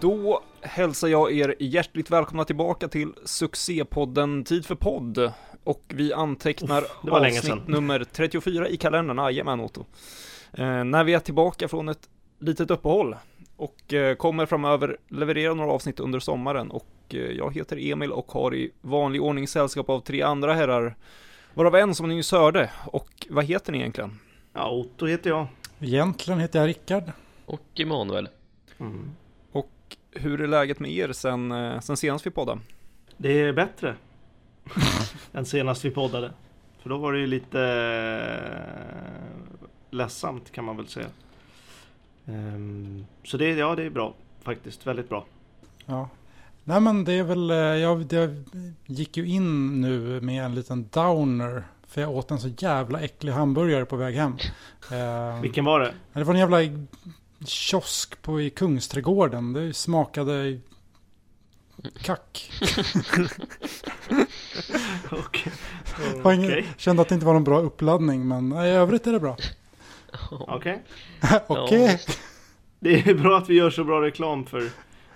Då hälsar jag er hjärtligt välkomna tillbaka till succépodden Tid för podd. Och vi antecknar Uff, avsnitt nummer 34 i kalendern, jajamän Otto. Eh, när vi är tillbaka från ett litet uppehåll och eh, kommer framöver leverera några avsnitt under sommaren och eh, jag heter Emil och har i vanlig ordning sällskap av tre andra herrar varav en som ni nyss hörde. Och vad heter ni egentligen? Ja, Otto heter jag. Egentligen heter jag Rickard. Och Emanuel. Mm. Hur är läget med er sen, eh, sen senast vi poddade? Det är bättre än senast vi poddade. För då var det ju lite eh, ledsamt kan man väl säga. Ehm, så det, ja, det är bra faktiskt. Väldigt bra. Ja. Nej men det är väl, eh, jag, jag gick ju in nu med en liten downer. För jag åt en så jävla äcklig hamburgare på väg hem. Eh, Vilken var det? det var en jävla kiosk på, i Kungsträdgården. Det smakade kack. Ingen- Okej. Kände att det inte var någon bra uppladdning men i övrigt är det bra. Okej. Okej. Det är bra att vi gör så bra reklam för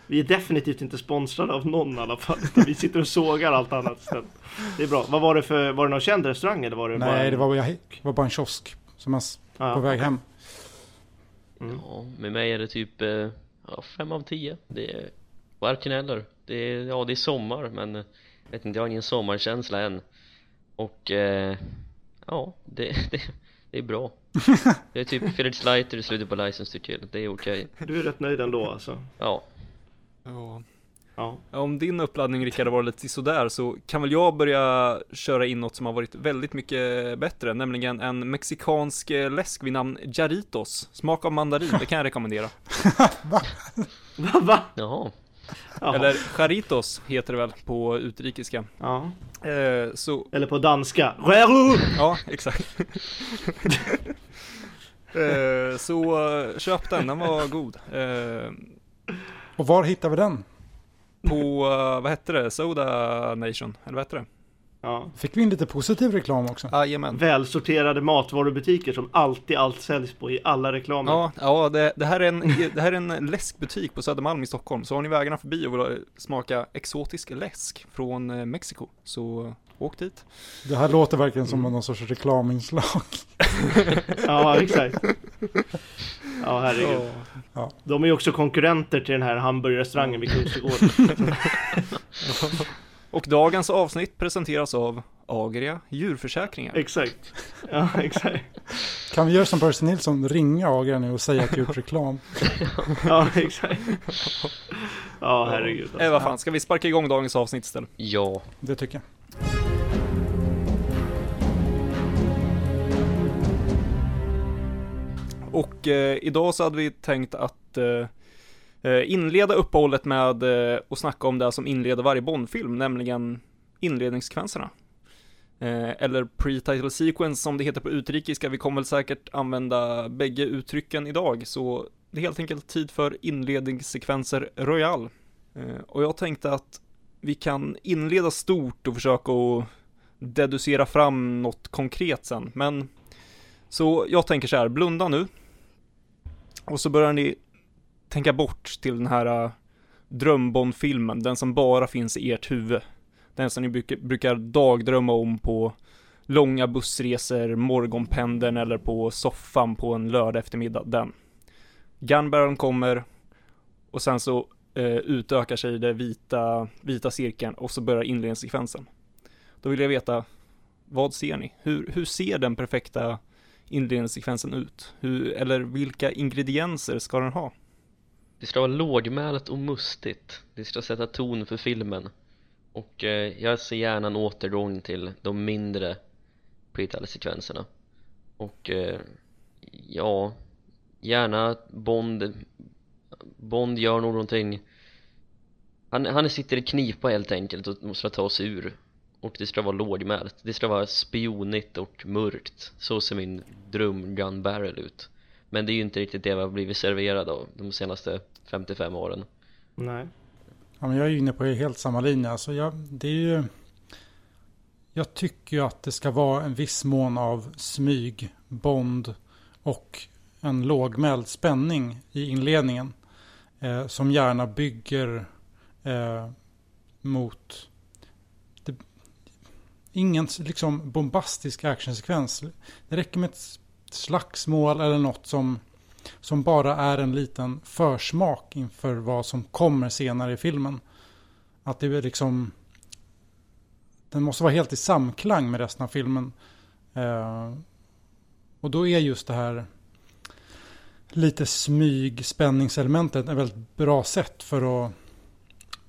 vi är definitivt inte sponsrade av någon i alla fall. Vi sitter och sågar allt annat istället. Det är bra. Vad var det för, var det någon känd restaurang eller var det bara Nej en- det var, jag, det var bara en kiosk. Som jag Ja, på väg hem. Mm. Ja, med mig är det typ eh, ja, fem av tio. Det är varken eller. Det är, ja, det är sommar men eh, jag vet inte, jag har ingen sommarkänsla än. Och eh, ja, det, det, det är bra. Det är typ Felix Leiter i slutet på License to Kill. Det är okej. Du är rätt nöjd ändå alltså. Ja, Ja. Ja. Om din uppladdning Rickard varit lite sådär så kan väl jag börja köra in något som har varit väldigt mycket bättre, nämligen en mexikansk läsk vid namn Jaritos. Smak av mandarin, det kan jag rekommendera. Va? Va? jaha. Jaha. Eller Jaritos heter det väl på utrikiska. Ja. Eh, så, Eller på danska. Reru! ja, exakt. eh, så eh, köp den, den var god. Eh, Och var hittar vi den? På, eh, vad hette det, Soda Nation, eller vad hette det? Ja. Fick vi in lite positiv reklam också? Jajamän. Välsorterade matvarubutiker som alltid allt säljs på i alla reklamer. Ja, ja det, det, här är en, det här är en läskbutik på Södermalm i Stockholm. Så har ni vägarna förbi och vill ha- smaka exotisk läsk från eh, Mexiko, så åk dit. Det här låter verkligen som någon sorts reklaminslag. Ja, exakt. Ja, herregud. Ja. De är ju också konkurrenter till den här hamburgerrestaurangen vid Kungsträdgården. Och dagens avsnitt presenteras av Agria djurförsäkringar. Exakt. Ja, exakt. Kan vi göra som Percy Nilsson, ringa Agra nu och säga att vi gjort reklam? Ja, exakt. Ja, herregud. Eh, vad fan, ska vi sparka igång dagens avsnitt istället? Ja, Det tycker jag. Och eh, idag så hade vi tänkt att eh, eh inleda uppehållet med eh, att snacka om det som inleder varje Bondfilm, nämligen inledningssekvenserna. Eh, eller pre-title sequence som det heter på utrikiska. Vi kommer väl säkert använda bägge uttrycken idag, så det är helt enkelt tid för inledningssekvenser Royal. Eh, och jag tänkte att vi kan inleda stort och försöka att deducera fram något konkret sen, men så jag tänker så här, blunda nu. Och så börjar ni tänka bort till den här äh, drömbondfilmen, den som bara finns i ert huvud. Den som ni brukar, dagdrömma om på långa bussresor, morgonpendeln eller på soffan på en lördag eftermiddag. Den. Gunbarren kommer och sen så eh, utökar sig den vita, vita cirkeln och så börjar inledningssekvensen. Då vill jag veta, vad ser ni? Hur, hur ser den perfekta inledningssekvensen ut? Hur, eller vilka ingredienser ska den ha? det ska vara lågmält och mustigt. Det ska sätta ton för filmen. Och eh, jag ser gärna en återgång till de mindre pre-sekvenserna. Och eh, ja, gärna att Bond Bond gör någonting han, han sitter i knipa helt enkelt och måste ta sig ur och det ska vara lågmält det ska vara spionigt och mörkt så ser min dröm Gun Barrel ut men det är ju inte riktigt det vi har blivit serverade av de senaste 55 åren Nej. Ja, men jag är ju inne på helt samma linje. Alltså jag, det är ju, jag tycker ju att det ska vara en viss mån av smyg, bond och en lågmäld spänning i inledningen. Eh, som gärna bygger eh, mot ingen liksom bombastisk actionsekvens. Det räcker med ett slagsmål eller något som, som bara är en liten försmak inför vad som kommer senare i filmen. Att det är liksom den måste vara helt i samklang med resten av filmen. Eh, och då är just det här lite smyg spänningselementet ett väldigt bra sätt för att,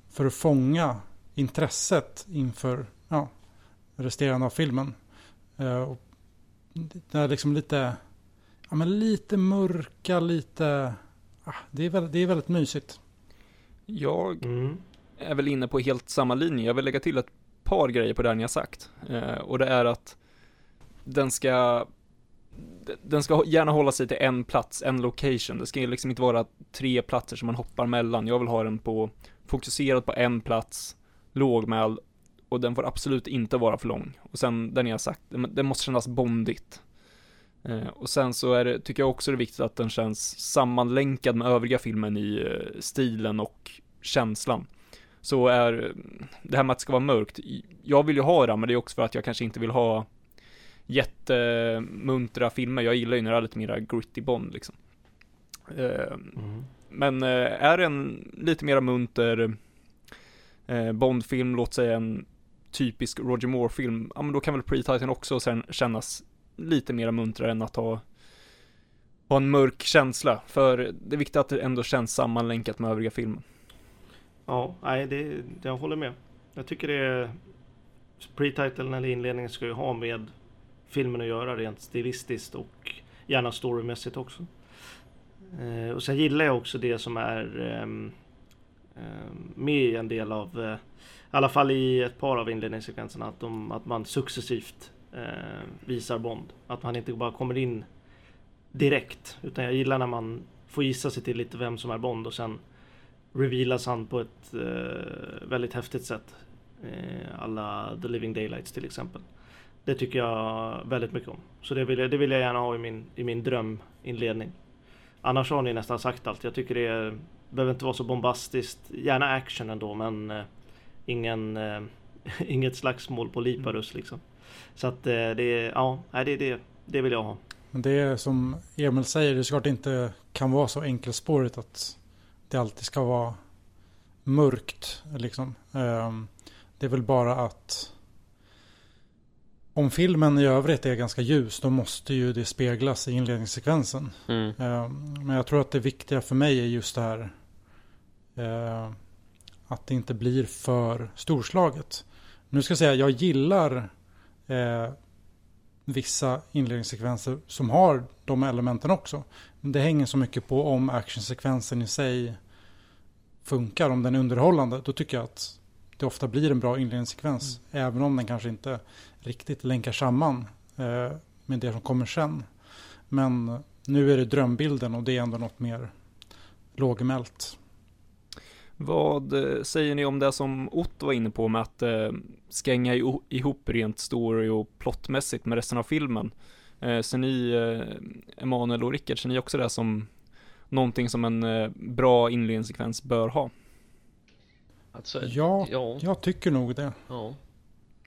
för att fånga intresset inför ja, resterande av filmen. Eh, och det är liksom lite, ja, men lite mörka, lite... Ah, det, är väldigt, det är väldigt mysigt. Jag mm. är väl inne på helt samma linje. Jag vill lägga till ett par grejer på det ni har sagt. Eh, och det är att den ska den ska gärna hålla sig till en plats, en location. Det ska liksom inte vara tre platser som man hoppar mellan. Jag vill ha den på, fokuserad på en plats, lågmäld och den får absolut inte vara för lång. Och sen, den jag sagt, den måste kännas bondigt. Eh, och sen så är det, tycker jag också det är viktigt att den känns sammanlänkad med övriga filmen i eh, stilen och känslan. Så är det här med att det ska vara mörkt, jag vill ju ha det, men det är också för att jag kanske inte vill ha jättemuntra filmer. Jag gillar ju när det är lite mer gritty Bond liksom. Eh, mm. Men eh, är det en lite mer munter eh, Bond-film, låt säga en typisk Roger Moore-film, ja men då kan väl Pre-Titan också sen kännas lite mer muntrare än att ha ha en mörk känsla, för det är viktigt att det ändå känns sammanlänkat med övriga filmen. Ja, nej, det, jag håller med. Jag tycker det är Pre-titeln eller inledningen ska ju ha med filmen att göra rent stilistiskt och gärna storymässigt också. Eh, och sen gillar jag också det som är eh, med i en del av, eh, alla fall i ett par av inledningssekvenserna, att, de, att man successivt eh, visar Bond. Att han inte bara kommer in direkt, utan jag gillar när man får gissa sig till lite vem som är Bond och sen revealas han på ett eh, väldigt häftigt sätt. Eh, alla The Living Daylights till exempel. Det tycker jag väldigt mycket om. Så det vill jag, det vill jag gärna ha i min, i min dröminledning. Annars har ni nästan sagt allt. Jag tycker det är, behöver inte vara så bombastiskt. Gärna action ändå men eh, ingen, eh, inget slagsmål på Liparus mm. liksom. Så att eh, det, ja, det, det, det vill jag ha. Men det är som Emil säger, det är såklart inte kan vara så enkelspårigt att det alltid ska vara mörkt. Liksom. Ehm, det är väl bara att om filmen i övrigt är ganska ljus då måste ju det speglas i inledningssekvensen. Mm. Ehm, men jag tror att det viktiga för mig är just det här eh, att det inte blir för storslaget. Nu ska jag säga, jag gillar eh, vissa inledningssekvenser som har de elementen också. Men det hänger så mycket på om actionsekvensen i sig funkar, om den är underhållande. Då tycker jag att det ofta blir en bra inledningssekvens. Mm. Även om den kanske inte riktigt länkar samman eh, med det som kommer sen. Men nu är det drömbilden och det är ändå något mer lågmält. Vad eh, säger ni om det som Otto var inne på med att eh, skänga ihop rent story och plottmässigt med resten av filmen? Eh, ser ni, eh, Emanuel och Rickard, ser ni också det som någonting som en eh, bra inledningssekvens bör ha? Alltså, ja, ja, jag tycker nog det. Ja.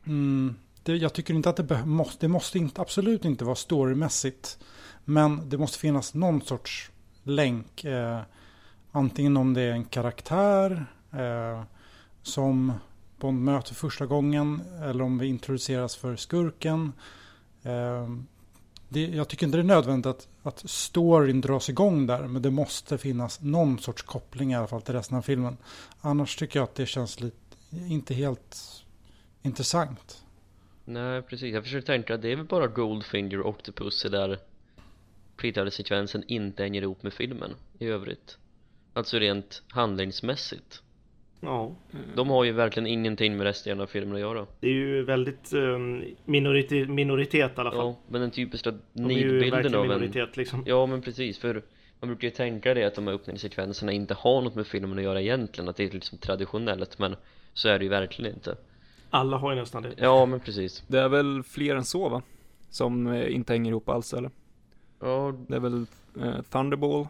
Mm, det jag tycker inte att det måste, det måste inte, absolut inte vara storymässigt. Men det måste finnas någon sorts länk. Eh, antingen om det är en karaktär eh, som Bond möter första gången. Eller om vi introduceras för skurken. Eh, det, jag tycker inte det är nödvändigt att, att storyn dras igång där. Men det måste finnas någon sorts koppling i alla fall till resten av filmen. Annars tycker jag att det känns lite, inte helt intressant. Nej, precis. Jag försöker tänka att det är väl bara Goldfinger och Octopus där pre-sekvensen inte hänger ihop med filmen i övrigt. Alltså rent handlingsmässigt. Ja. De har ju verkligen ingenting med resten av filmen att göra. Det är ju väldigt um, minoritet, minoritet i alla fall. Ja, men den typiska nidbilden av en... liksom. Ja, men precis. För man brukar ju tänka det att de här öppningssekvenserna inte har något med filmen att göra egentligen. Att det är liksom traditionellt. Men så är det ju verkligen inte. Alla har ju nästan det. Ja, men precis. Det är väl fler än så va? Som eh, inte hänger ihop alls eller? Ja. Det är väl eh, Thunderball?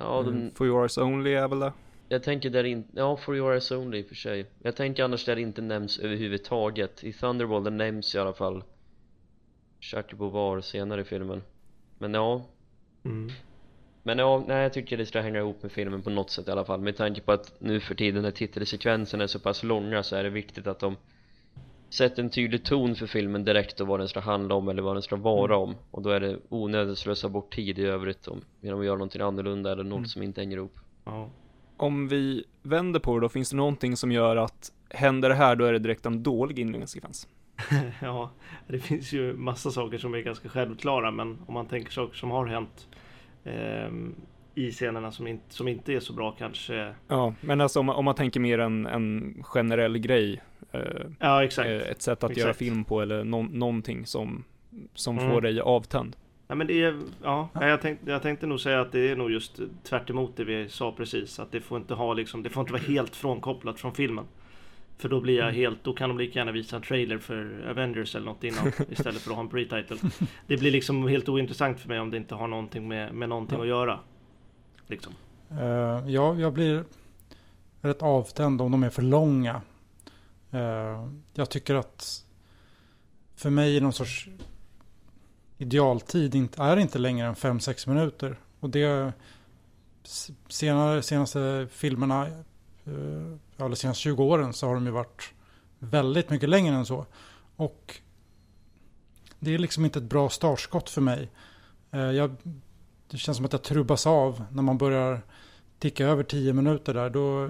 Ja, de, Mm, For yours only är väl det? jag tänker där inte, ja For Your Eyes Only i och för sig. Jag tänker annars där det inte nämns överhuvudtaget. I Thunderball där nämns i alla fall Jacques Bovard senare i filmen. Men ja, Mm. men ja, nej jag tycker det ska hänga ihop med filmen på något sätt i alla fall. Med tanke på att nu för tiden när titelsekvenserna är så pass långa så är det viktigt att de Sätter en tydlig ton för filmen direkt och vad den ska handla om eller vad den ska vara om Och då är det onödigt att slösa bort tid i övrigt om, genom att göra någonting annorlunda eller något Mm. som inte hänger ihop Ja. Om vi vänder på det då, finns det någonting som gör att händer det här, då är det direkt en dålig inledningssekvens? ja, det finns ju massa saker som är ganska självklara men om man tänker saker som har hänt ehm, i scenerna som, inte som inte är så bra kanske. Ja, men alltså om, man- om man tänker mer en, en generell grej, eh, Ja, exakt. eh, ett sätt att göra Exakt. film på eller nå- någonting som, som Mm. får dig avtänd. Nej, men det är, ja, jag, tänkte, jag tänkte nog säga att det är nog just tvärt emot det vi sa precis. Att det får inte ha liksom, det får inte vara helt frånkopplat från filmen. För då blir jag helt, då kan de lika gärna visa en trailer för Avengers eller något innan istället för att ha en pre-title. Det blir liksom helt ointressant för mig om det inte har någonting med, med någonting Ja. att göra. Liksom. Uh, ja, jag blir rätt avtänd om de är för långa. Uh, jag tycker att för mig är någon sorts idealtid inte, är inte längre än 5-6 minuter. Och det senare, senaste filmerna, eh, uh, eller senaste 20 åren så har de ju varit väldigt mycket längre än så. Och det är liksom inte ett bra startskott för mig. Jag, det känns som att jag trubbas av när man börjar ticka över 10 minuter där. Då,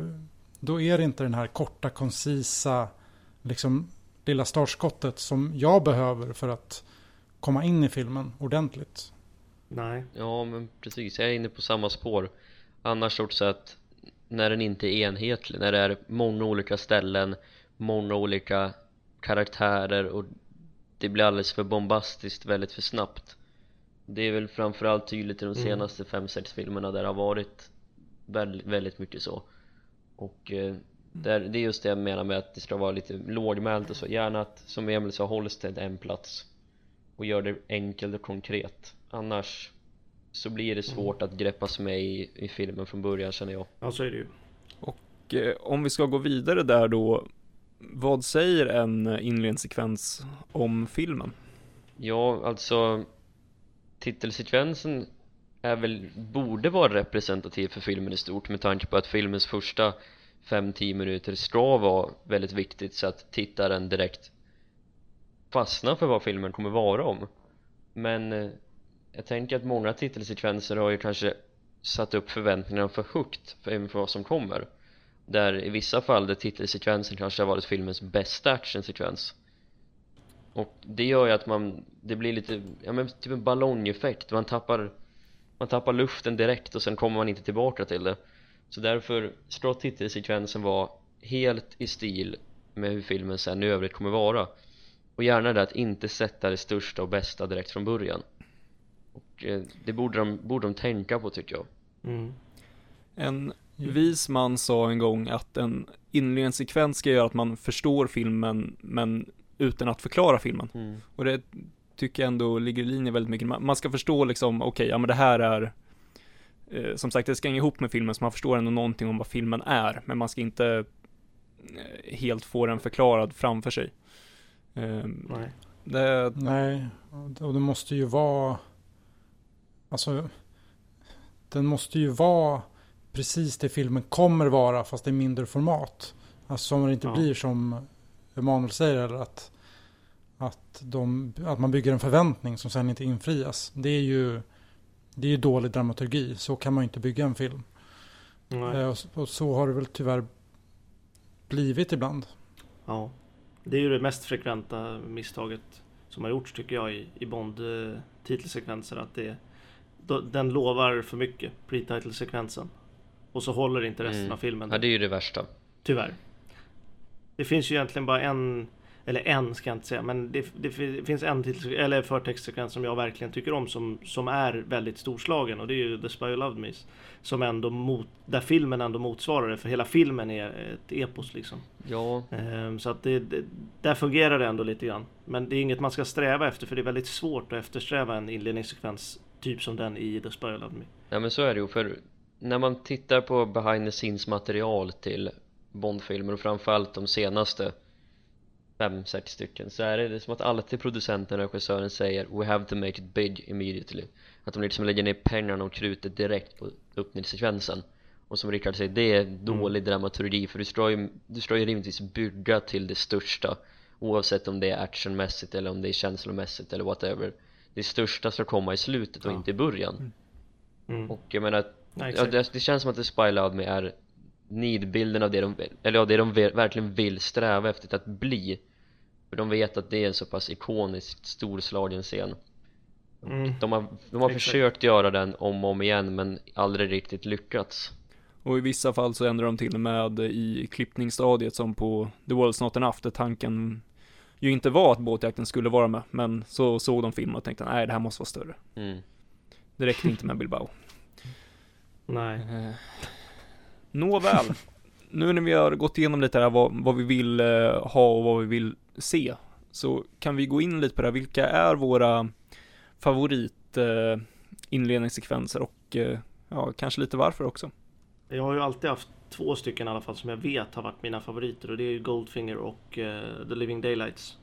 då är det inte den här korta, koncisa, liksom lilla startskottet som jag behöver för att komma in i filmen ordentligt. Nej. Ja men precis, jag är inne på samma spår Annars också att när den inte är enhetlig, när det är många olika ställen Många olika karaktärer och det blir alldeles för bombastiskt väldigt för snabbt Det är väl framförallt tydligt i de Mm. senaste 5-6 filmerna där det har varit väldigt, väldigt mycket så Och eh, där, det är just det jag menar med att det ska vara lite lågmält och så Gärna att, som Emil sa, hålls till en plats och gör det enkelt och konkret Annars så blir det svårt att greppas med i, i filmen från början känner jag Ja, så är det ju. Och eh, om vi ska gå vidare där då, vad säger en inledningssekvens om filmen? Ja, alltså titelsekvensen är väl, borde vara representativ för filmen i stort med tanke på att filmens första 5-10 minuter ska vara väldigt viktigt så att tittaren direkt fastnar för vad filmen kommer vara om. Men eh, jag tänker att många titelsekvenser har ju kanske satt upp förväntningarna för högt för, för vad som kommer. Där i vissa fall där titelsekvensen kanske har varit filmens bästa actionsekvens och det gör ju att man, det blir lite, ja men typ en ballongeffekt. Man tappar man tappar luften direkt och sen kommer man inte tillbaka till det. Så därför ska titelsekvensen vara helt i stil med hur filmen sen i övrigt kommer vara. Och gärna det att inte sätta det största och bästa direkt från början. Och eh, det borde de, borde de tänka på tycker jag. Mm. En vis man sa en gång att en inledningssekvens ska göra att man förstår filmen, men utan att förklara filmen. mm. Och det tycker jag ändå ligger i linje väldigt mycket. Man ska förstå liksom, okej, ja men det här är eh, som sagt, det ska hänga ihop med filmen så man förstår ändå någonting om vad filmen är, men man ska inte eh, helt få den förklarad framför sig. Eh, Nej. det, Nej, och det måste ju vara... Alltså, den måste ju vara precis det filmen kommer vara fast i mindre format. Alltså som det inte Ja. blir som Emanuel säger, eller att, att, de, att man bygger en förväntning som sen inte infrias. Det är ju, det är dålig dramaturgi. Så kan man ju inte bygga en film. Nej. Eh, Och, och så har det väl tyvärr blivit ibland. Ja. Det är ju det mest frekventa misstaget som har gjorts tycker jag i, i Bond eh, titelsekvenser att det då, den lovar för mycket pre-title-sekvensen och så håller inte resten Mm. av filmen ja det är ju det värsta tyvärr. Det finns ju egentligen bara en eller en ska jag inte säga men det, det fi- finns en titel, eller förtextsekvens som jag verkligen tycker om som, som är väldigt storslagen och det är ju The Spy Who Loved Me som ändå mot, där filmen ändå motsvarar det för hela filmen är ett epos liksom. ja Ehm, Så att det, det, där fungerar det ändå lite grann. Men det är inget man ska sträva efter för det är väldigt svårt att eftersträva en inledningssekvens typ som den i The Spy Who Loved Me. Ja men så är det ju för när man tittar på behind the scenes material till Bondfilmer och framförallt de senaste fem, sex stycken så är det, det är som att alltid producenten och regissören säger We have to make it big immediately. Att de liksom lägger ner pengarna och krutet direkt på öppningssekvensen Och som Rickard säger, det är dålig dramaturgi för du ska ju, du ska ju rimligtvis bygga till det största Oavsett om det är actionmässigt eller om det är känslomässigt eller whatever. Det största ska komma i slutet och Ja. inte i början. Mm. Och jag menar, Ja, ja, det, det känns som att The Spy Loud Me är nidbilden av det de, eller ja, det de ve- verkligen vill sträva efter att bli För de vet att det är en så pass ikoniskt storslagen scen Mm. De har, de har Exakt. försökt göra den om och om igen men aldrig riktigt lyckats Och i vissa fall så ändrar de till och med i klippningsstadiet som på The World's Not Enough där tanken ju inte var att båtjakten skulle vara med, men så såg de filmen och tänkte nej det här måste vara större. mm. Det räckte inte med Bilbao. Nej. Nåväl, nu när vi har gått igenom lite här vad, vad vi vill eh, ha och vad vi vill se, så kan vi gå in lite på det här. Vilka är våra favorit eh, inledningssekvenser och eh, ja, kanske lite varför också. Jag har ju alltid haft två stycken i alla fall som jag vet har varit mina favoriter och det är ju Goldfinger och uh, The Living Daylights.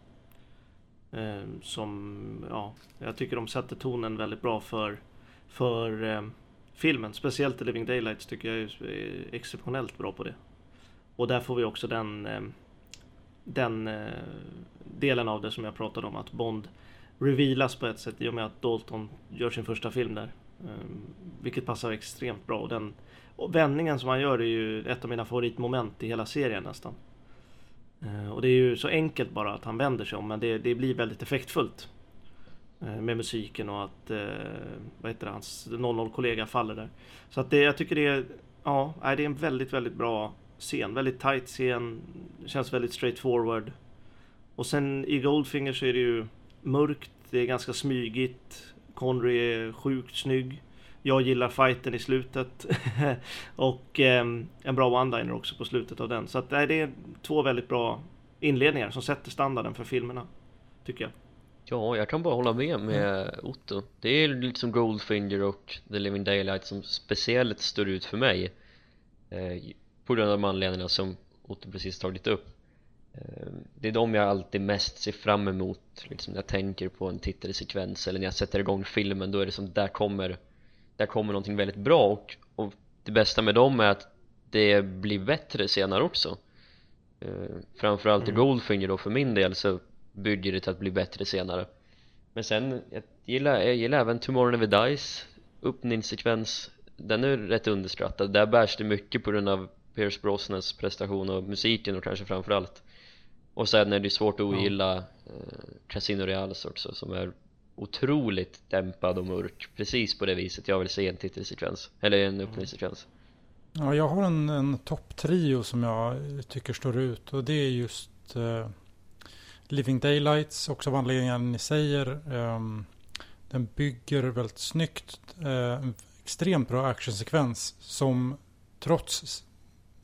Uh, som, ja, jag tycker de sätter tonen väldigt bra för, för eh, filmen. Speciellt The Living Daylights tycker jag är, är exceptionellt bra på det. Och där får vi också den, eh, den eh, delen av det som jag pratade om, att Bond revealas på ett sätt i och med att Dalton gör sin första film där. Eh, vilket passar extremt bra. Och den och vändningen som han gör är ju ett av mina favoritmoment i hela serien nästan. Och det är ju så enkelt bara att han vänder sig om men det, det blir väldigt effektfullt. Eh, med musiken och att, eh, vad heter det, hans 00-kollega faller där. Så att det, jag tycker det är, ja, det är en väldigt, väldigt bra scen. Väldigt tight scen, känns väldigt straightforward. Och sen i Goldfinger så är det ju mörkt, det är ganska smygigt. Connery är sjukt snygg. Jag gillar fighten i slutet. och eh, en bra one-liner också på slutet av den. Så att, nej, det är två väldigt bra inledningar som sätter standarden för filmerna. Tycker jag. Ja, jag kan bara hålla med med Otto. Det är liksom Goldfinger och The Living Daylight som speciellt står ut för mig eh, På grund av de anledningarna som Otto precis tagit upp. Eh, Det är de jag alltid mest ser fram emot liksom när jag tänker på en titelsekvens eller när jag sätter igång filmen då är det som där kommer Där kommer någonting väldigt bra och, och det bästa med dem är att det blir bättre senare också. Eh, Framförallt i Mm. Goldfinger då för min del så bygger det till att bli bättre senare. Men sen, jag gillar, jag gillar även Tomorrow Never Dies öppningssekvens Den är rätt underskattad, där bärs det mycket på grund av Pierce Brosnans prestation och musiken och kanske framförallt. Och sen är det svårt att ogilla eh, Casino Reals också som är otroligt dämpad och mörk Precis på det viset jag vill se en titelsekvens, eller en öppningssekvens. Ja, jag har en, en topptrio som jag tycker står ut och det är just eh, Living Daylights, också av anledningen ni säger. Ehm, den bygger väldigt snyggt, eh, en extremt bra actionsekvens som trots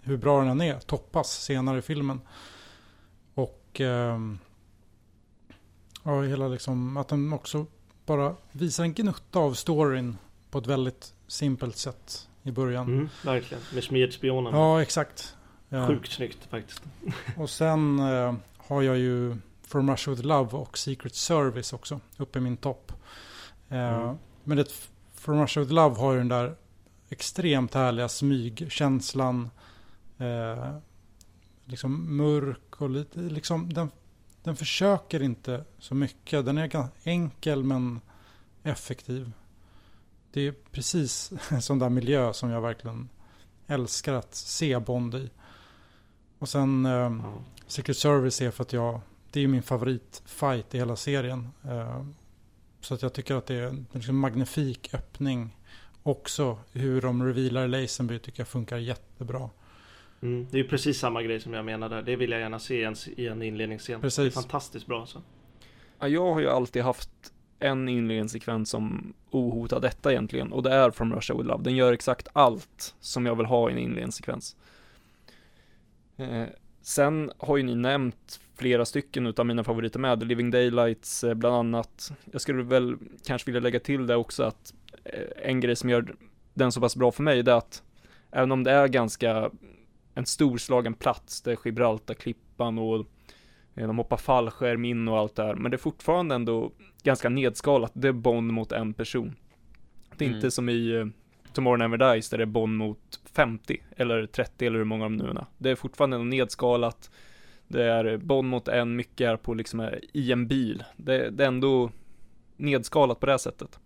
hur bra den än är toppas senare i filmen. Och ehm, ja, hela liksom att den också bara visar en gnutta av storyn på ett väldigt simpelt sätt i början. Mm, verkligen. Med smedspionen. Ja, exakt. Sjukt snyggt faktiskt. Och sen eh, har jag ju From Russia With Love och Secret Service också uppe i min topp. Eh, Mm. Men det, From Russia With Love har ju den där extremt härliga smygkänslan. Eh, liksom mörk och lite liksom den, den försöker inte så mycket. Den är ganska enkel men effektiv. Det är precis en sån där miljö som jag verkligen älskar att se Bond i. Och sen eh. Secret Service är för att jag, det är min favoritfight i hela serien. Eh, så att jag tycker att det är en liksom magnifik öppning. Också hur de revealar Lazenby tycker jag funkar jättebra. Mm, det är ju precis samma grej som jag menar där. Det vill jag gärna se i en, i en inledningsscen. Precis. Det är fantastiskt bra alltså. Ja, jag har ju alltid haft en inledningssekvens som ohotad detta egentligen och det är From Russia With Love. Den gör exakt allt som jag vill ha i en inledningssekvens. Sen har ju ni nämnt flera stycken utav mina favoriter med, Living Daylights eh, bland annat. Jag skulle väl kanske vilja lägga till det också att eh, en grej som gör den så pass bra för mig det är att Även om det är ganska en storslagen plats, det är Gibraltarklippan och eh, de hoppar fallskärm in och allt det här, men det är fortfarande ändå ganska nedskalat, det är Bond mot en person. Det är Mm. inte som i Tomorrow Never Dies där det är Bond mot 50 eller 30 eller hur många de nu är. Det är fortfarande nedskalat. Det är Bond mot en, mycket är på liksom eh, i en bil. Det, det är ändå nedskalat på det här sättet.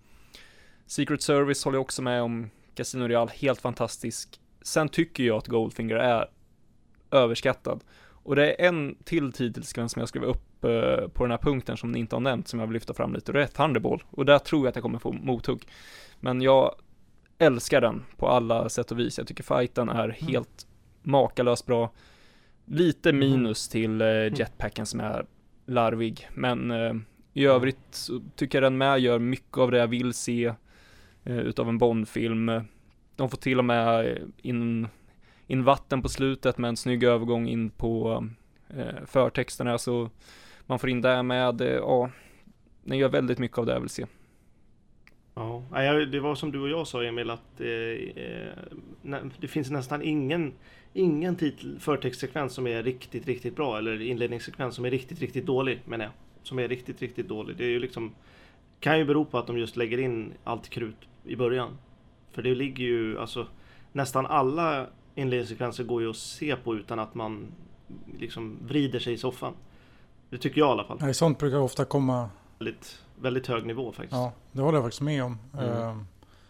Secret Service håller jag också med om. Casino Real, helt fantastisk. Sen tycker jag att Goldfinger är överskattad. Och det är en till titelsekvens som jag skrev upp eh, på den här punkten som ni inte har nämnt, som jag vill lyfta fram lite, och det är Thunderball. Och där tror jag att jag kommer få mothugg. Men jag älskar den på alla sätt och vis. Jag tycker fighten är helt makalöst bra. Lite minus till eh, jetpacken som är larvig, men eh, i övrigt så tycker jag den med gör mycket av det jag vill se eh, utav en Bondfilm. De får till och med in, in vatten på slutet med en snygg övergång in på eh, förtexterna, så man får in det med, eh, ja, den gör väldigt mycket av det jag vill se. Ja, det var som du och jag sa Emil att eh, eh det finns nästan ingen, ingen titel, förtextsekvens som är riktigt, riktigt bra eller inledningssekvens som är riktigt, riktigt dålig menar jag. Som är riktigt, riktigt dålig. Det är ju liksom kan ju bero på att de just lägger in allt krut i början. För det ligger ju alltså nästan alla inledningssekvenser går ju att se på utan att man liksom vrider sig i soffan. Det tycker jag i alla fall. Nej, sånt brukar ofta komma. Väldigt, väldigt hög nivå faktiskt. Ja, det håller jag faktiskt med om. Mm. Eh,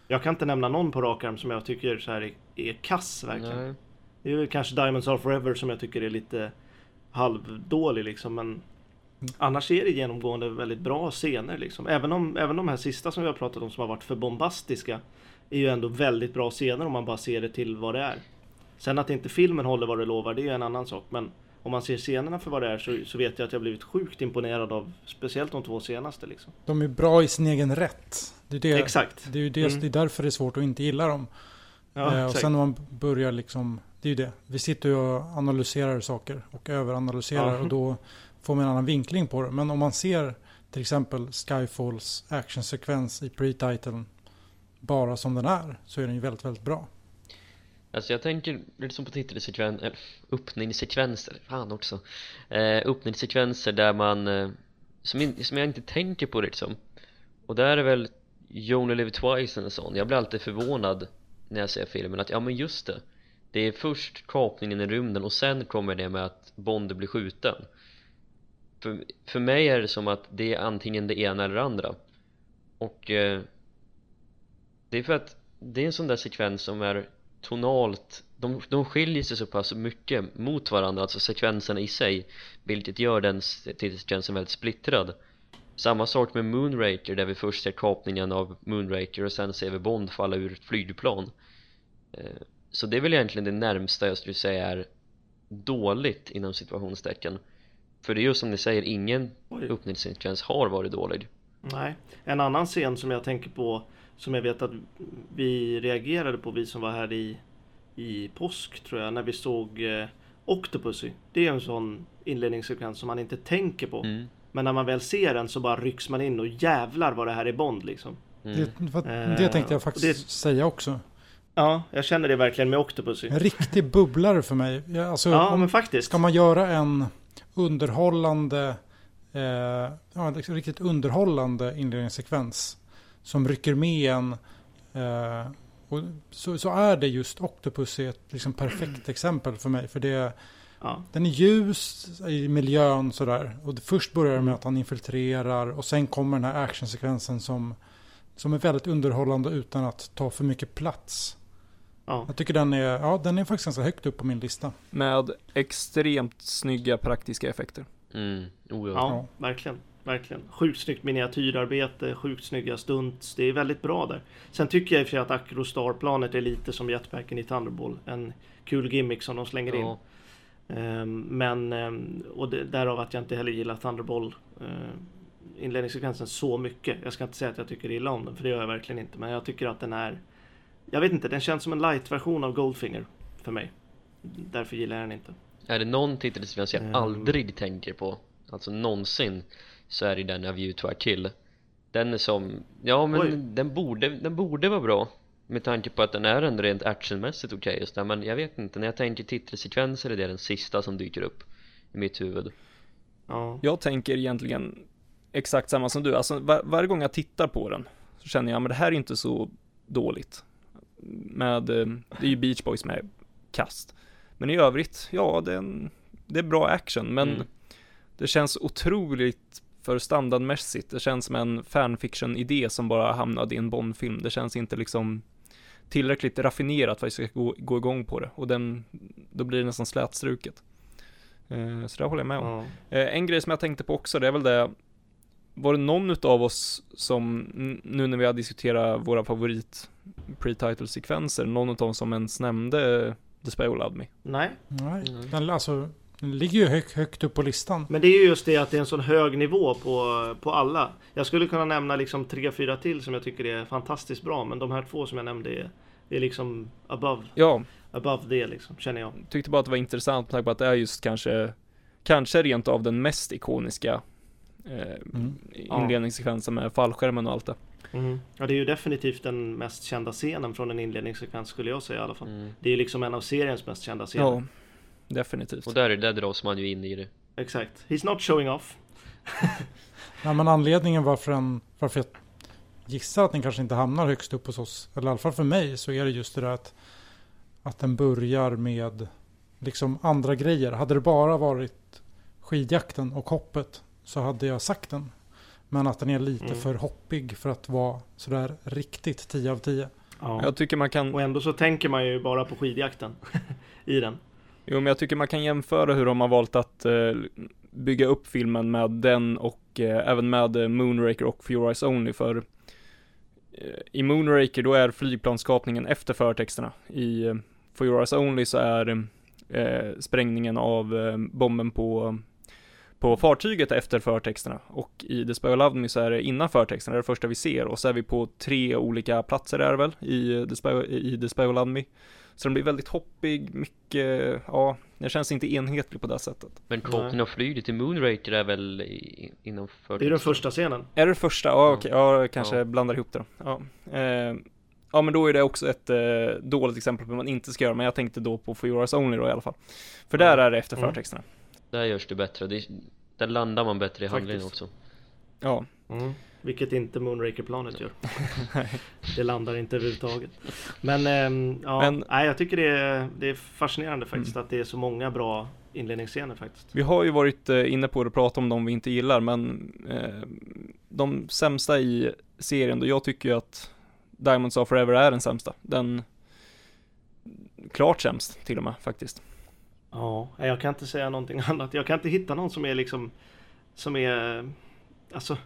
Jag kan inte nämna någon på rak arm som jag tycker så här är, är kass verkligen. Nej. Det är väl kanske Diamonds Are Forever som jag tycker är lite halvdålig liksom. Men annars är det genomgående väldigt bra scener liksom. Även om även de här sista som vi har pratat om som har varit för bombastiska är ju ändå väldigt bra scener om man bara ser det till vad det är. Sen att inte filmen håller vad det lovar, det är en annan sak. Men om man ser scenerna för vad det är så, så vet jag att jag blivit sjukt imponerad av speciellt de två senaste liksom. de är bra i sin egen rätt. Det är, det, Exakt. det är det, Mm. det är därför det är svårt att inte gilla dem. Ja, Eh, och sen när man börjar liksom, det är ju det. Vi sitter ju och analyserar saker och överanalyserar Ja. och då får man en annan vinkling på det. Men om man ser till exempel Skyfalls actionsekvens i pre-titeln bara som den är så är den ju väldigt, väldigt bra. Alltså jag tänker lite som på titelsekvenser, eller eh, öppningssekvenser, fan också. Eh, Öppningssekvenser där man, eh, som, in, som jag inte tänker på liksom Och där är väl You Only Live Twice en sån, jag blir alltid förvånad när jag ser filmen att ja men just det. Det är först kapningen i rymden och sen kommer det med att Bond blir skjuten. För, för mig är det som att det är antingen det ena eller det andra. Och eh, Det är för att det är en sån där sekvens som är tonalt de, de skiljer sig så pass mycket mot varandra, alltså sekvenserna i sig vilket gör den titelsekvensen väldigt splittrad. Samma sak med Moonraker där vi först ser kapningen av Moonraker och sen ser vi Bond falla ur ett flygplan. Eh, så det är väl egentligen det närmsta jag skulle säga är dåligt inom situationstecken. För det är ju som ni säger, ingen öppningssekvens har varit dålig. Nej. En annan scen som jag tänker på som jag vet att vi reagerade på, vi som var här i, i påsk tror jag, när vi såg eh, Octopussy. Det är en sån inledningssekvens som man inte tänker på. mm. Men när man väl ser den så bara rycks man in och jävlar vad det här är Bond liksom. Mm. Det, för att Eh, det tänkte jag faktiskt det- säga också. Ja, jag känner det verkligen med Octopussy. En riktig bubblare för mig. Jag- Alltså, Ja, om, men faktiskt. Ska man göra en underhållande, eh, ja, en riktigt underhållande inledningssekvens som rycker med en, eh, och så, så är det just Octopus är ett liksom perfekt exempel för mig. För det, Ja. den är ljus i miljön sådär. Och det först börjar det med att han infiltrerar och sen kommer den här actionsekvensen som, som är väldigt underhållande utan att ta för mycket plats. Ja. Jag tycker den är, ja, den är faktiskt ganska högt upp på min lista. Med extremt snygga praktiska effekter. Mm. Oh, ja. Ja, verkligen. Verkligen. Sjukt snyggt miniatyrarbete, sjukt snygga stunts. Det är väldigt bra där. Sen tycker jag i och för sig att Acrostar-planet är lite som jetpacken i Thunderball. En kul gimmick som de slänger in. Ja. Ehm, men, ehm, och det, därav att jag inte heller gillar Thunderball eh, inledningssekvensen så mycket. Jag ska inte säga att jag tycker illa om den, för det gör jag verkligen inte. Men jag tycker att den är, jag vet inte, den känns som en light-version av Goldfinger för mig. Därför gillar jag den inte. Är det någon titelsekvens jag Ehm. aldrig tänker på, alltså någonsin, så är det den av to a Kill Den är som, ja men Oj. den borde, den borde vara bra med tanke på att den är ändå rent actionmässigt okej okay just där men jag vet inte, när jag tänker titelsekvenser är det den sista som dyker upp i mitt huvud Ja. Jag tänker egentligen exakt samma som du, alltså var, varje gång jag tittar på den så känner jag, men det här är inte så dåligt. Med, eh, det är ju Beach Boys med kast. Men i övrigt, ja, det är, en, det är bra action, men Mm. det känns otroligt för standardmässigt. Det känns som en fanfiction-idé som bara hamnade i en Bond-film. Det känns inte liksom tillräckligt raffinerat för att jag ska gå, gå igång på det. Och den, då blir det nästan slätstruket. Eh, Så det håller jag med om. Ja. Eh, En grej som jag tänkte på också, det är väl det Var det någon utav oss som, nu när vi har diskuterat våra favorit pre-title-sekvenser, någon utav oss som ens nämnde The Spell Love Me? Nej, Nej, Mm. den, alltså, den ligger ju högt, högt upp på listan. men det är ju just det att det är en sån hög nivå på, på alla. Jag skulle kunna nämna liksom tre, fyra till som jag tycker är fantastiskt bra, men de här två som jag nämnde är, är liksom above, Ja, above det liksom, känner jag. tyckte bara att det var intressant med tanke på att det är just kanske, kanske rent av den mest ikoniska eh, Mm. inledningssekvensen med fallskärmen och allt det. Mhm. Ja, det är ju definitivt den mest kända scenen från en inledningssekvens skulle jag säga i alla fall. mm. Det är liksom en av seriens mest kända scener. Ja, definitivt. Och där, där dras man ju in i det Exakt. He's not showing off. Ja, men anledningen varför, den, varför jag gissar att den kanske inte hamnar högst upp hos oss, eller i alla fall för mig, så är det just det där att, att den börjar med liksom andra grejer. Hade det bara varit skidjakten och hoppet så hade jag sagt den. Men att den är lite Mm. för hoppig för att vara sådär riktigt 10 av 10. Ja. Jag tycker man kan Och ändå så tänker man ju bara på skidjakten i den. Jo, men jag tycker man kan jämföra hur de har valt att eh, bygga upp filmen med den och eh, även med eh, Moonraker och Fear Eyes Only för eh, i Moonraker då är flygplanskapningen efter förtexterna. I eh, Fear Eyes Only så är eh, sprängningen av eh, bomben på på fartyget efter förtexterna och i The Spy Who Loved Me så är det innan förtexterna, det är det första vi ser och så är vi på tre olika platser är det väl i eh, The Spy, i The Spy Who Loved Me. Så den blir väldigt hoppig, mycket, ja, det känns inte enhetlig på det sättet. Men kapten av flyget i Moonraker är väl i, inom för Det är den första scenen. Är det första? Ja, Ja. okej, ja, jag kanske Ja. blandar ihop det då. Ja. Eh, ja, men då är det också ett eh, dåligt exempel på vad man inte ska göra, men jag tänkte då på For Your Eyes Only då i alla fall. För där är det efter Mm. förtexterna. Där görs det bättre, det, där landar man bättre i handlingen också Ja, Mm. Vilket inte Moonraker-planet gör. det landar inte överhuvudtaget. Men, ehm, ja, Men- Nej, jag tycker det är, det är fascinerande faktiskt att det är så många bra inledningsscener faktiskt. vi har ju varit eh, inne på det och pratat om de vi inte gillar, men eh, de sämsta i serien då, jag tycker ju att Diamonds Are Forever är den sämsta. Den, klart sämst till och med faktiskt. Ja, jag kan inte säga någonting annat. Jag kan inte hitta någon som är liksom Som är Alltså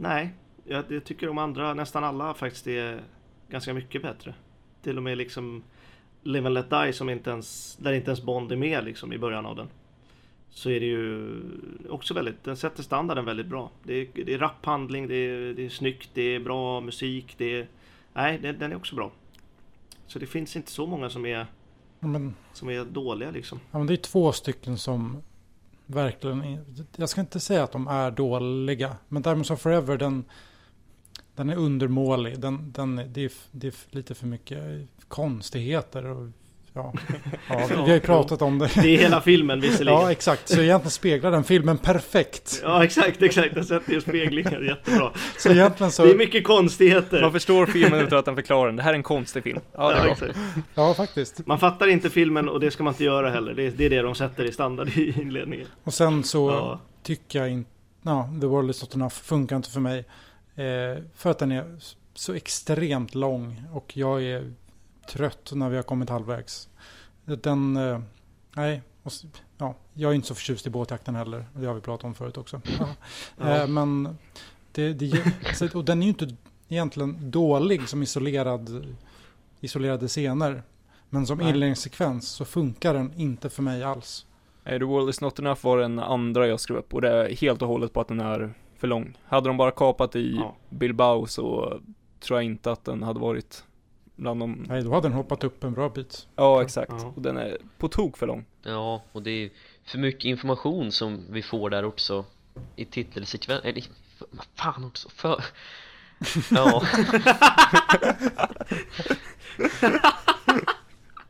Nej Jag, jag tycker de andra, nästan alla faktiskt är Ganska mycket bättre. Till och med liksom Live and Let Die som inte ens Där inte ens Bond är med liksom i början av den. Så är det ju också väldigt Den sätter standarden väldigt bra. Det är, det är rapp handling, det är, det är snyggt, det är bra musik det är Nej, den, den är också bra. Så det finns inte så många som är Men, Som är dåliga liksom. Ja, men det är två stycken som verkligen, jag ska inte säga att de är dåliga, men Diamonds of Forever den, den är undermålig. Den, den, det, är, det är lite för mycket konstigheter. Och, ja, ja, vi har ju pratat om det. Det är hela filmen visserligen. Ja, exakt. Så egentligen speglar den filmen perfekt. Ja exakt, exakt. Jag sätter ju speglingar jättebra. Så egentligen så, Det är mycket konstigheter. Man förstår filmen utan att den förklarar den. Det här är en konstig film. Ja, det är Ja, bra. ja faktiskt. Man fattar inte filmen och det ska man inte göra heller. Det är det, är det de sätter i standard i inledningen. Och sen så Ja. tycker jag inte, ja, The World is not enough funkar inte för mig. Eh, för att den är så extremt lång och jag är trött när vi har kommit halvvägs. Den, eh, nej, och, ja, jag är inte så förtjust i båtjakten heller. Det har vi pratat om förut också. Ja. Ja. Eh, men det, det, och den är ju inte egentligen dålig som isolerad, isolerade scener. Men som inledningssekvens så funkar den inte för mig alls. The World Is Not Enough var den andra jag skrev upp och det är helt och hållet på att den är för lång. Hade de bara kapat i Ja. Bilbao så tror jag inte att den hade varit bland de... Nej, då hade den hoppat upp en bra bit. Ja, exakt. Ja. Och den är på tok för lång. Ja, och det är för mycket information som vi får där också i titelsekvensen, eller vad fan också, för Ja,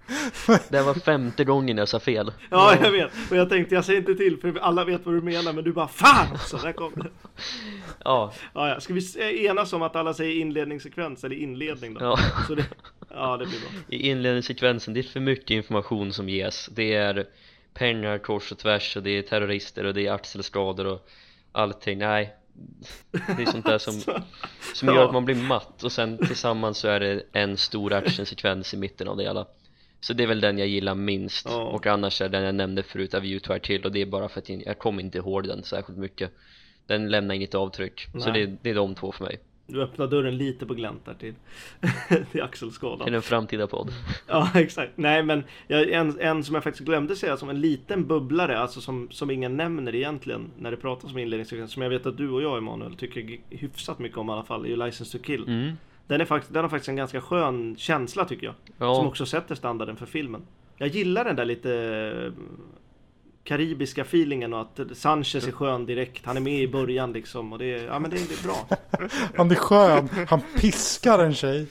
det var femte gången jag sa fel Ja, jag vet. Och jag tänkte jag säger inte till för alla vet vad du menar men du bara Fan också! Där kom det. Ja, Ja, ja. Ska vi s- enas om att alla säger inledningssekvens eller inledning då? ja Så det, ja, det blir bra. I inledningssekvensen, det är för mycket information som ges Det är pengar kors och tvärs och det är terrorister och det är axelskador och allting, nej Det är sånt där som, som gör att man blir matt och sen tillsammans så är det en stor actionsekvens i mitten av det hela Så det är väl den jag gillar minst Ja. och annars är den jag nämnde förut av View to till och det är bara för att jag, kommer inte ihåg den särskilt mycket Den lämnar inget avtryck, så Nej. det, det är de två för mig Du öppnar dörren lite på glänt där till, till axelskadan. Till en framtida podd Ja, exakt. Nej, men jag, en, en som jag faktiskt glömde säga som en liten bubblare, alltså som, som ingen nämner egentligen när det pratas om inledningssekvens, som jag vet att du och jag Emanuel tycker hyfsat mycket om i alla fall, är ju License to Kill. mm. Den, är faktiskt, den har faktiskt en ganska skön känsla tycker jag. Som Ja, också sätter standarden för filmen. Jag gillar den där lite eh, karibiska feelingen och att Sanchez är skön direkt. Han är med i början liksom och det är, ja men det, är- det är bra. Han är skön. Han piskar en tjej.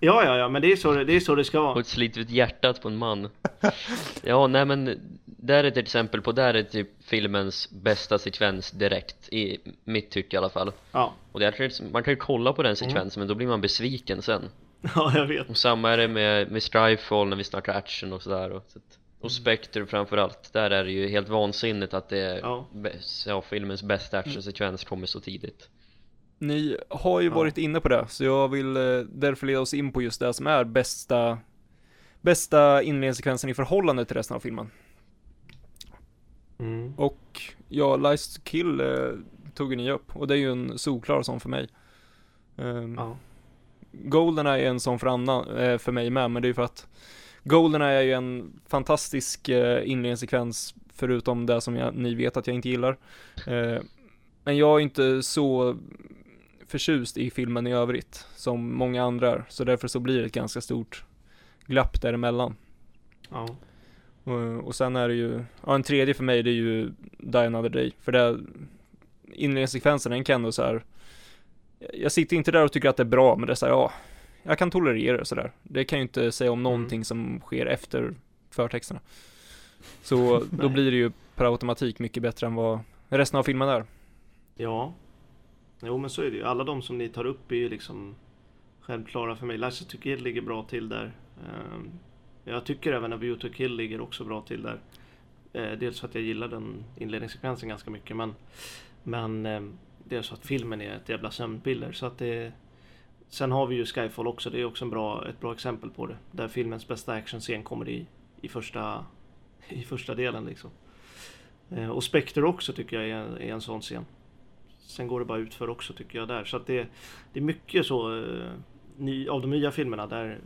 Ja, ja, ja, men det är så det, det, är så det ska vara. och sliter ut hjärtat på en man Ja, nej men där är ett exempel på, där är typ filmens bästa sekvens direkt i mitt tycke i alla fall Ja, och det är, man kan ju kolla på den sekvensen men då blir man besviken sen ja jag vet. och samma är det med, med Strifefall när vi snackar action och sådär och, så att- och Spectre framförallt, där är det ju helt vansinnigt att det är Ja. bäst, ja, filmens bästa actionsekvens kommer så tidigt Ni har ju Ja. varit inne på det, så jag vill eh, därför leda oss in på just det som är bästa, bästa inledningssekvensen i förhållande till resten av filmen. Mm. Och ja, Lies to Kill eh, tog ju ni upp, och det är ju en solklar sån för mig. Um, Ja. Goldeneye är en sån för, annan, eh, för mig med, men det är ju för att Goldeneye är ju en fantastisk eh, inledningssekvens, förutom det som jag, ni vet att jag inte gillar. Eh, men jag är inte så förtjust i filmen i övrigt, som många andra är, så därför så blir det ett ganska stort glapp däremellan. Ja. Och, och sen är det ju, ja en tredje för mig det är ju Die Another Day, för det inledningssekvensen den kan ändå så här. Jag sitter inte där och tycker att det är bra, men det är så här, ja, jag kan tolerera det sådär. Det kan ju inte säga om någonting som sker efter förtexterna. Så då blir det ju per automatik mycket bättre än vad resten av filmen är. Ja. Jo men så är det ju. Alla de som ni tar upp är ju liksom självklara för mig. License to Kill ligger bra till där. Ehm, jag tycker även att Beauty Kill ligger också bra till där. Eh, Dels för att jag gillar den inledningssekvensen ganska mycket men Men det Dels för att filmen är ett jävla sömnpiller så att det Sen har vi ju Skyfall också, det är också en bra, ett bra exempel på det. Där filmens bästa actionscen kommer i, i, första, i första delen liksom. Eh, Och Spectre också tycker jag är, en- är en sån scen. Sen går det bara utför också tycker jag där. Så att det, det är mycket så eh, ny, av de nya filmerna där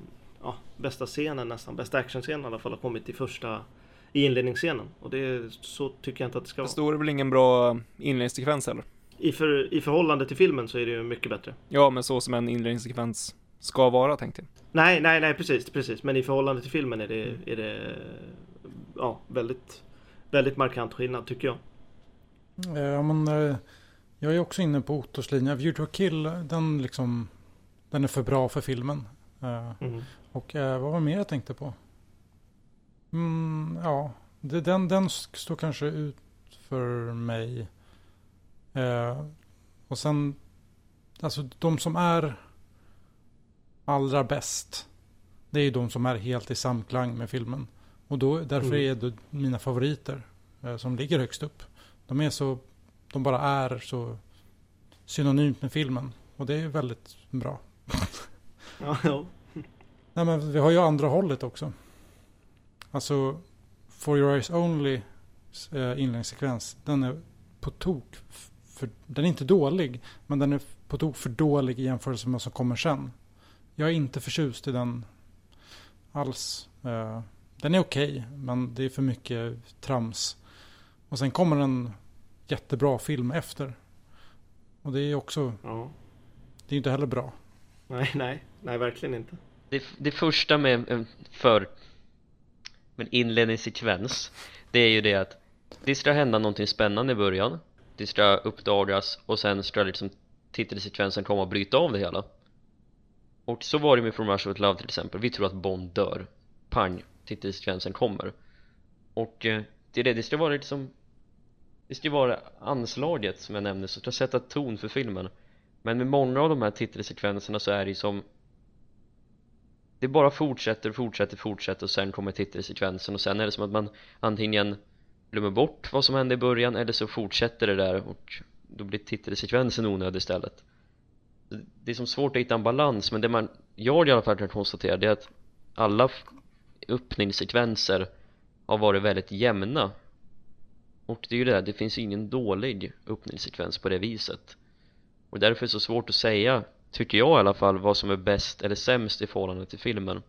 ja, bästa scenen nästan, bästa actionscenen i alla fall har kommit i första i inledningsscenen. Och det, så tycker jag inte att det ska vara. Fast då är det väl ingen bra inledningssekvens heller? I, för, I förhållande till filmen så är det ju mycket bättre. Ja, men så som en inledningssekvens ska vara tänkte jag. Nej, nej, nej, precis, precis. Men i förhållande till filmen är det, är det ja, väldigt, väldigt markant skillnad tycker jag. Eh, Ja, men, eh, jag är också inne på Ottos linje. View to Kill, den, liksom, den är för bra för filmen. Eh, Mm. Och eh, vad var mer jag tänkte på? Mm, ja, det, den, den står kanske ut för mig. Eh, och sen, alltså de som är allra bäst. Det är ju de som är helt i samklang med filmen. Och då, därför Mm. är det mina favoriter eh, som ligger högst upp. De är så, de bara är så synonymt med filmen. Och det är väldigt bra. Ja, ja. Nej men vi har ju andra hållet också. Alltså For Your Eyes Only eh, inledningssekvens. Den är på tok för, Den är inte dålig. Men den är på tok för dålig i jämförelse med vad som kommer sen. Jag är inte förtjust i den alls. Eh, den är okej. men det är för mycket trams. Och sen kommer en jättebra film efter. Och det är också. ja. Det är inte heller bra. Nej, nej, nej, verkligen inte. Det, det första med en för med en inledningssekvens Det är ju det att Det ska hända någonting spännande i början. Det ska uppdagas och sen ska liksom titelsekvensen komma och bryta av det hela. Och så var det med From Russia With Love till exempel, vi tror att Bond dör. Pang, titelsekvensen kommer. Och eh, det är det, det ska vara liksom det ska vara anslaget som jag nämnde, så det ska sätta ton för filmen. Men med många av de här titelsekvenserna så är det ju som det bara fortsätter, fortsätter, fortsätter och sen kommer titelsekvensen och sen är det som att man antingen glömmer bort vad som hände i början eller så fortsätter det där och då blir titelsekvensen onödig istället. Det är som svårt att hitta en balans men det man, jag i alla fall kan konstatera det är att alla öppningssekvenser har varit väldigt jämna. Och det är ju det där, det finns ingen dålig öppningssekvens på det viset. Och därför är det så svårt att säga tycker jag i alla fall vad som är bäst eller sämst i förhållande till filmen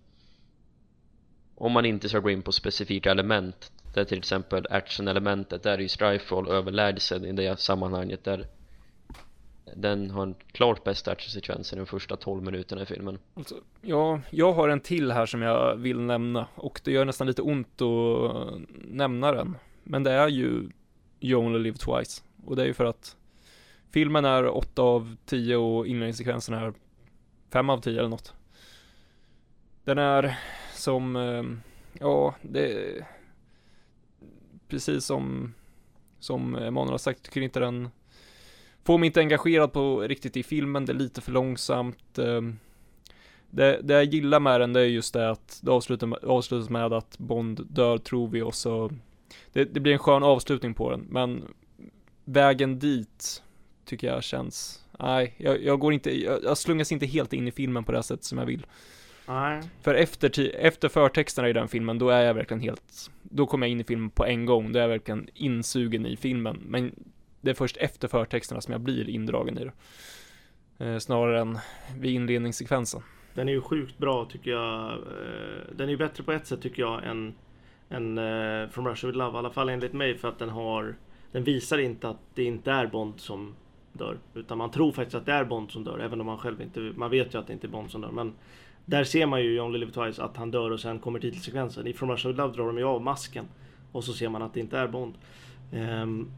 om man inte ska gå in på specifika element där till exempel action-elementet där är ju Strifefall överlägsen i det sammanhanget där den har en klart bästa actionsekvensen i de första 12 minuterna i filmen Alltså, ja, jag har en till här som jag vill nämna och det gör nästan lite ont att nämna den. Men det är ju You Only Live Twice och det är ju för att filmen är 8 av 10 och inledningssekvensen är 5 av 10 eller något. Den är som, eh, ja, det precis som som Emanuel har sagt, tycker inte den får mig inte engagerad på riktigt i filmen, det är lite för långsamt. Eh, det, det jag gillar med den, det är just det att det avslutar med, avslutas med att Bond dör, tror vi, och så det, det blir en skön avslutning på den, men vägen dit tycker jag känns, nej, jag, jag går inte, jag, jag slungas inte helt in i filmen på det sättet som jag vill. Nej, För efter, efter förtexterna i den filmen, då är jag verkligen helt, då kommer jag in i filmen på en gång, då är jag verkligen insugen i filmen. Men det är först efter förtexterna som jag blir indragen i det. Eh, snarare än vid inledningssekvensen. den är ju sjukt bra tycker jag. Eh, Den är ju bättre på ett sätt tycker jag än, än eh, From Russia With Love. I alla fall enligt mig för att den har Den visar inte att det inte är Bond som dör. Utan man tror faktiskt att det är Bond som dör. Även om man själv inte, man vet ju att det inte är Bond som dör. Men där ser man ju John Only Live Twice att han dör och sen kommer titelsekvensen. I From Russia With Love drar de ju av masken. Och så ser man att det inte är Bond. Ehm,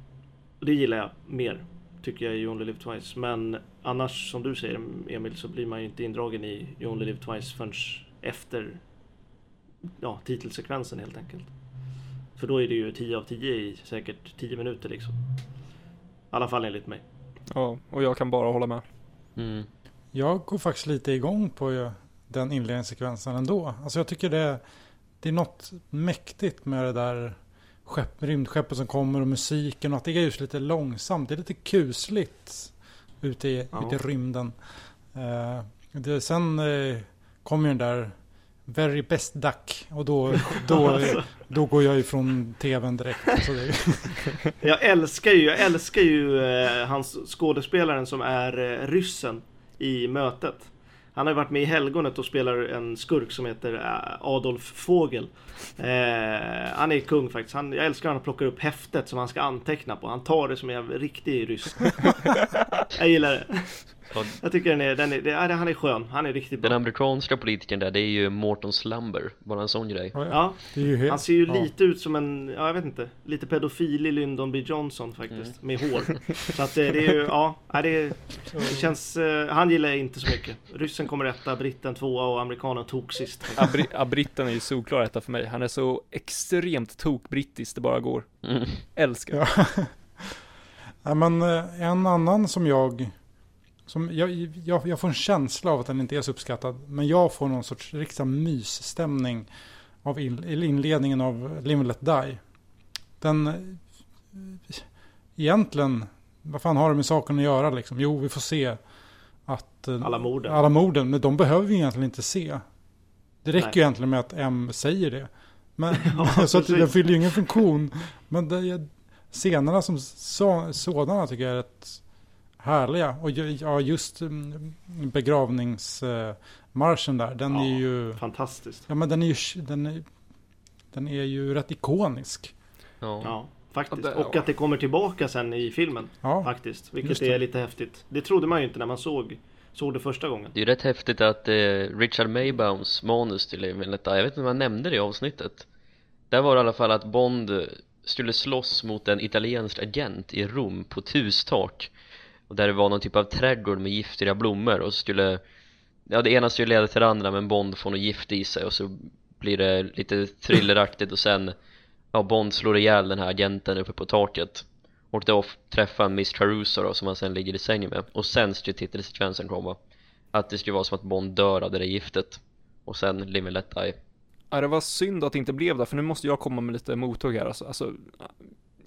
och det gillar jag mer. Tycker jag i You Only Live Twice. Men annars som du säger Emil så blir man ju inte indragen i You Only Live Twice förrän efter ja, titelsekvensen helt enkelt. För då är det ju 10 av 10 i säkert 10 minuter liksom. I alla fall enligt mig. Ja, och jag kan bara hålla med. mm. Jag går faktiskt lite igång på ju den inledningssekvensen ändå. Alltså jag tycker det, det är något mäktigt med det där skepp, rymdskeppet som kommer och musiken och att det är just lite långsamt. Det är lite kusligt ute i, Ja. ute i rymden. Eh, det, sen eh, kommer ju den där Very best duck och då, då, då går jag ifrån tvn direkt. Alltså Jag älskar ju, jag älskar ju eh, hans skådespelaren som är eh, ryssen i mötet. Han har ju varit med i Helgonet och spelar en skurk som heter eh, Adolf Fågel. Eh, han är kung faktiskt. Han, jag älskar när han plockar upp häftet som han ska anteckna på. Han tar det som en riktig ryss. jag gillar det. Ja, Jag tycker den är, den är, det, ja, han är skön. Han är riktigt Den bra. amerikanska politikern där, det är ju Morton Slumber, bara en sån grej Ja, är han ser ju ja. lite ut som en, ja jag vet inte, lite pedofil i Lyndon B Johnson faktiskt. Med hår. Så att det, det är ju, ja, nej, det, är- det känns, eh, han gillar jag inte så mycket. Ryssen kommer etta, britten tvåa och amerikanen tog sist. Abri- ja, britten är ju solklar etta för mig. Han är så extremt tok-brittisk det bara går. mm. Älskar. Ja. ja, men eh, en annan som jag, som jag, jag... Jag får en känsla av att den inte är så uppskattad. Men jag får någon sorts riktig mysstämning av in, inledningen av Live and Let Die. Den... Egentligen, vad fan har det med saken att göra liksom? Jo, vi får se att... eh, Alla morden. Alla morden, men de behöver vi egentligen inte se. Det räcker Nej. ju egentligen med att M säger det. Men, Ja, så att den fyller ju ingen funktion. Men det, scenerna som så, sådana tycker jag är rätt härliga. Och ja, just mm, begravningsmarschen där, den Ja. är ju... Fantastiskt. Ja men den är ju, den är, den är ju rätt ikonisk. ja. Ja, faktiskt. Och att det kommer tillbaka sen i filmen. Ja, Faktiskt. Vilket är lite häftigt. Det trodde man ju inte när man såg, såg det första gången. Det är ju rätt häftigt att eh, Richard Maybaums manus till Live and Let Die, jag vet inte om han nämnde det i avsnittet Där var det i alla fall att Bond skulle slåss mot en italiensk agent i Rom på ett hustak och där det var någon typ av trädgård med giftiga blommor och så skulle ja det ena skulle leda till det andra men Bond får något gift i sig och så blir det lite thrilleraktigt och sen ja Bond slår ihjäl den här agenten uppe på taket. Och då träffar Miss Caruso då som han sen ligger i sängen med. Och sen skulle titelsekvensen komma. Att det skulle vara som att Bond dör av det där giftet. Och sen Live and Let Die. Ja, det var synd att det inte blev det, för nu måste jag komma med lite mothugg här alltså. alltså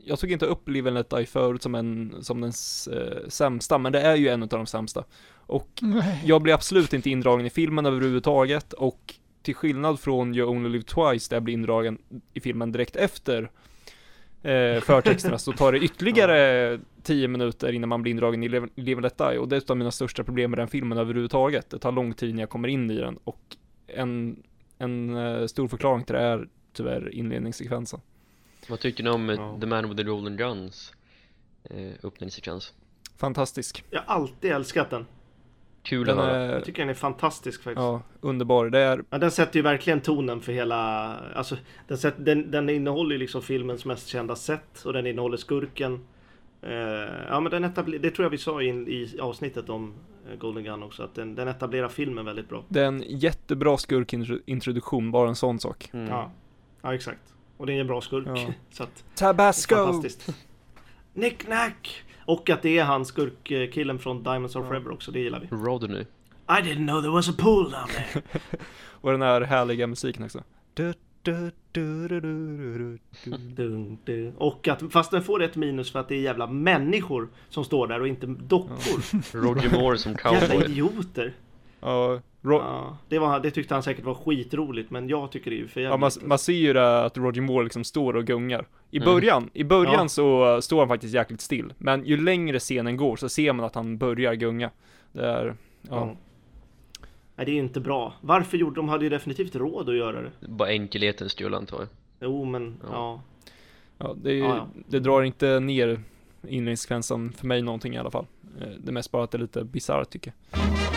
jag tog inte upp Live and Let Die förut som, en, som den äh, sämsta, men det är ju en av de sämsta. Och Nej. jag blir absolut inte indragen i filmen överhuvudtaget, och till skillnad från You Only Live Twice, där jag blir indragen i filmen direkt efter eh, förtexterna, så tar det ytterligare tio minuter innan man blir indragen i Live, and Let Die, och det är ett av mina största problem med den filmen överhuvudtaget. Det tar lång tid när jag kommer in i den, och en en uh, stor förklaring till det är tyvärr inledningssekvensen. Vad tycker ni om ja. The Man with the Golden Guns eh, öppningssekvens? Fantastisk. Jag har alltid älskat den. Kul den höra. Jag tycker den är fantastisk faktiskt. Ja, underbar. Det är... Ja, den sätter ju verkligen tonen för hela... Alltså, den, sätter, den, den innehåller ju liksom filmens mest kända sätt och den innehåller skurken. Uh, ja men den etabler- det tror jag vi sa in, i avsnittet om uh, Golden Gun också, att den, den etablerar filmen väldigt bra. Det är en jättebra skurkintroduktion, bara en sån sak. Mm. Ja. ja, exakt. Och det är en bra skurk. Ja. så att, Tabasco! Fantastiskt. Nick-nack! Och att det är han skurkkillen från Diamonds of Forever också, det gillar vi. Rodney. I didn't know there was a pool down there. och den här härliga musiken också. Och att, fast den får ett minus för att det är jävla människor som står där och inte dockor. Roger Moore som cowboy. Jävla idioter. Ja, ja, det, var, det tyckte han säkert var skitroligt, men jag tycker det är ju för jävligt. Ja, man, man ser ju det att Roger Moore liksom står och gungar. I början, mm. i början ja. så står han faktiskt jäkligt still. Men ju längre scenen går så ser man att han börjar gunga. Det är, ja. ja. Nej, det är inte bra. Varför gjorde de? hade ju definitivt råd att göra det. Bara enkelhetens skull antar jag. Jo, men ja. Ja, ja det, är, ja, ja. det drar inte ner inledningssekvensen för mig någonting i alla fall. Eh, det är mest bara att det är lite bisarrt tycker jag.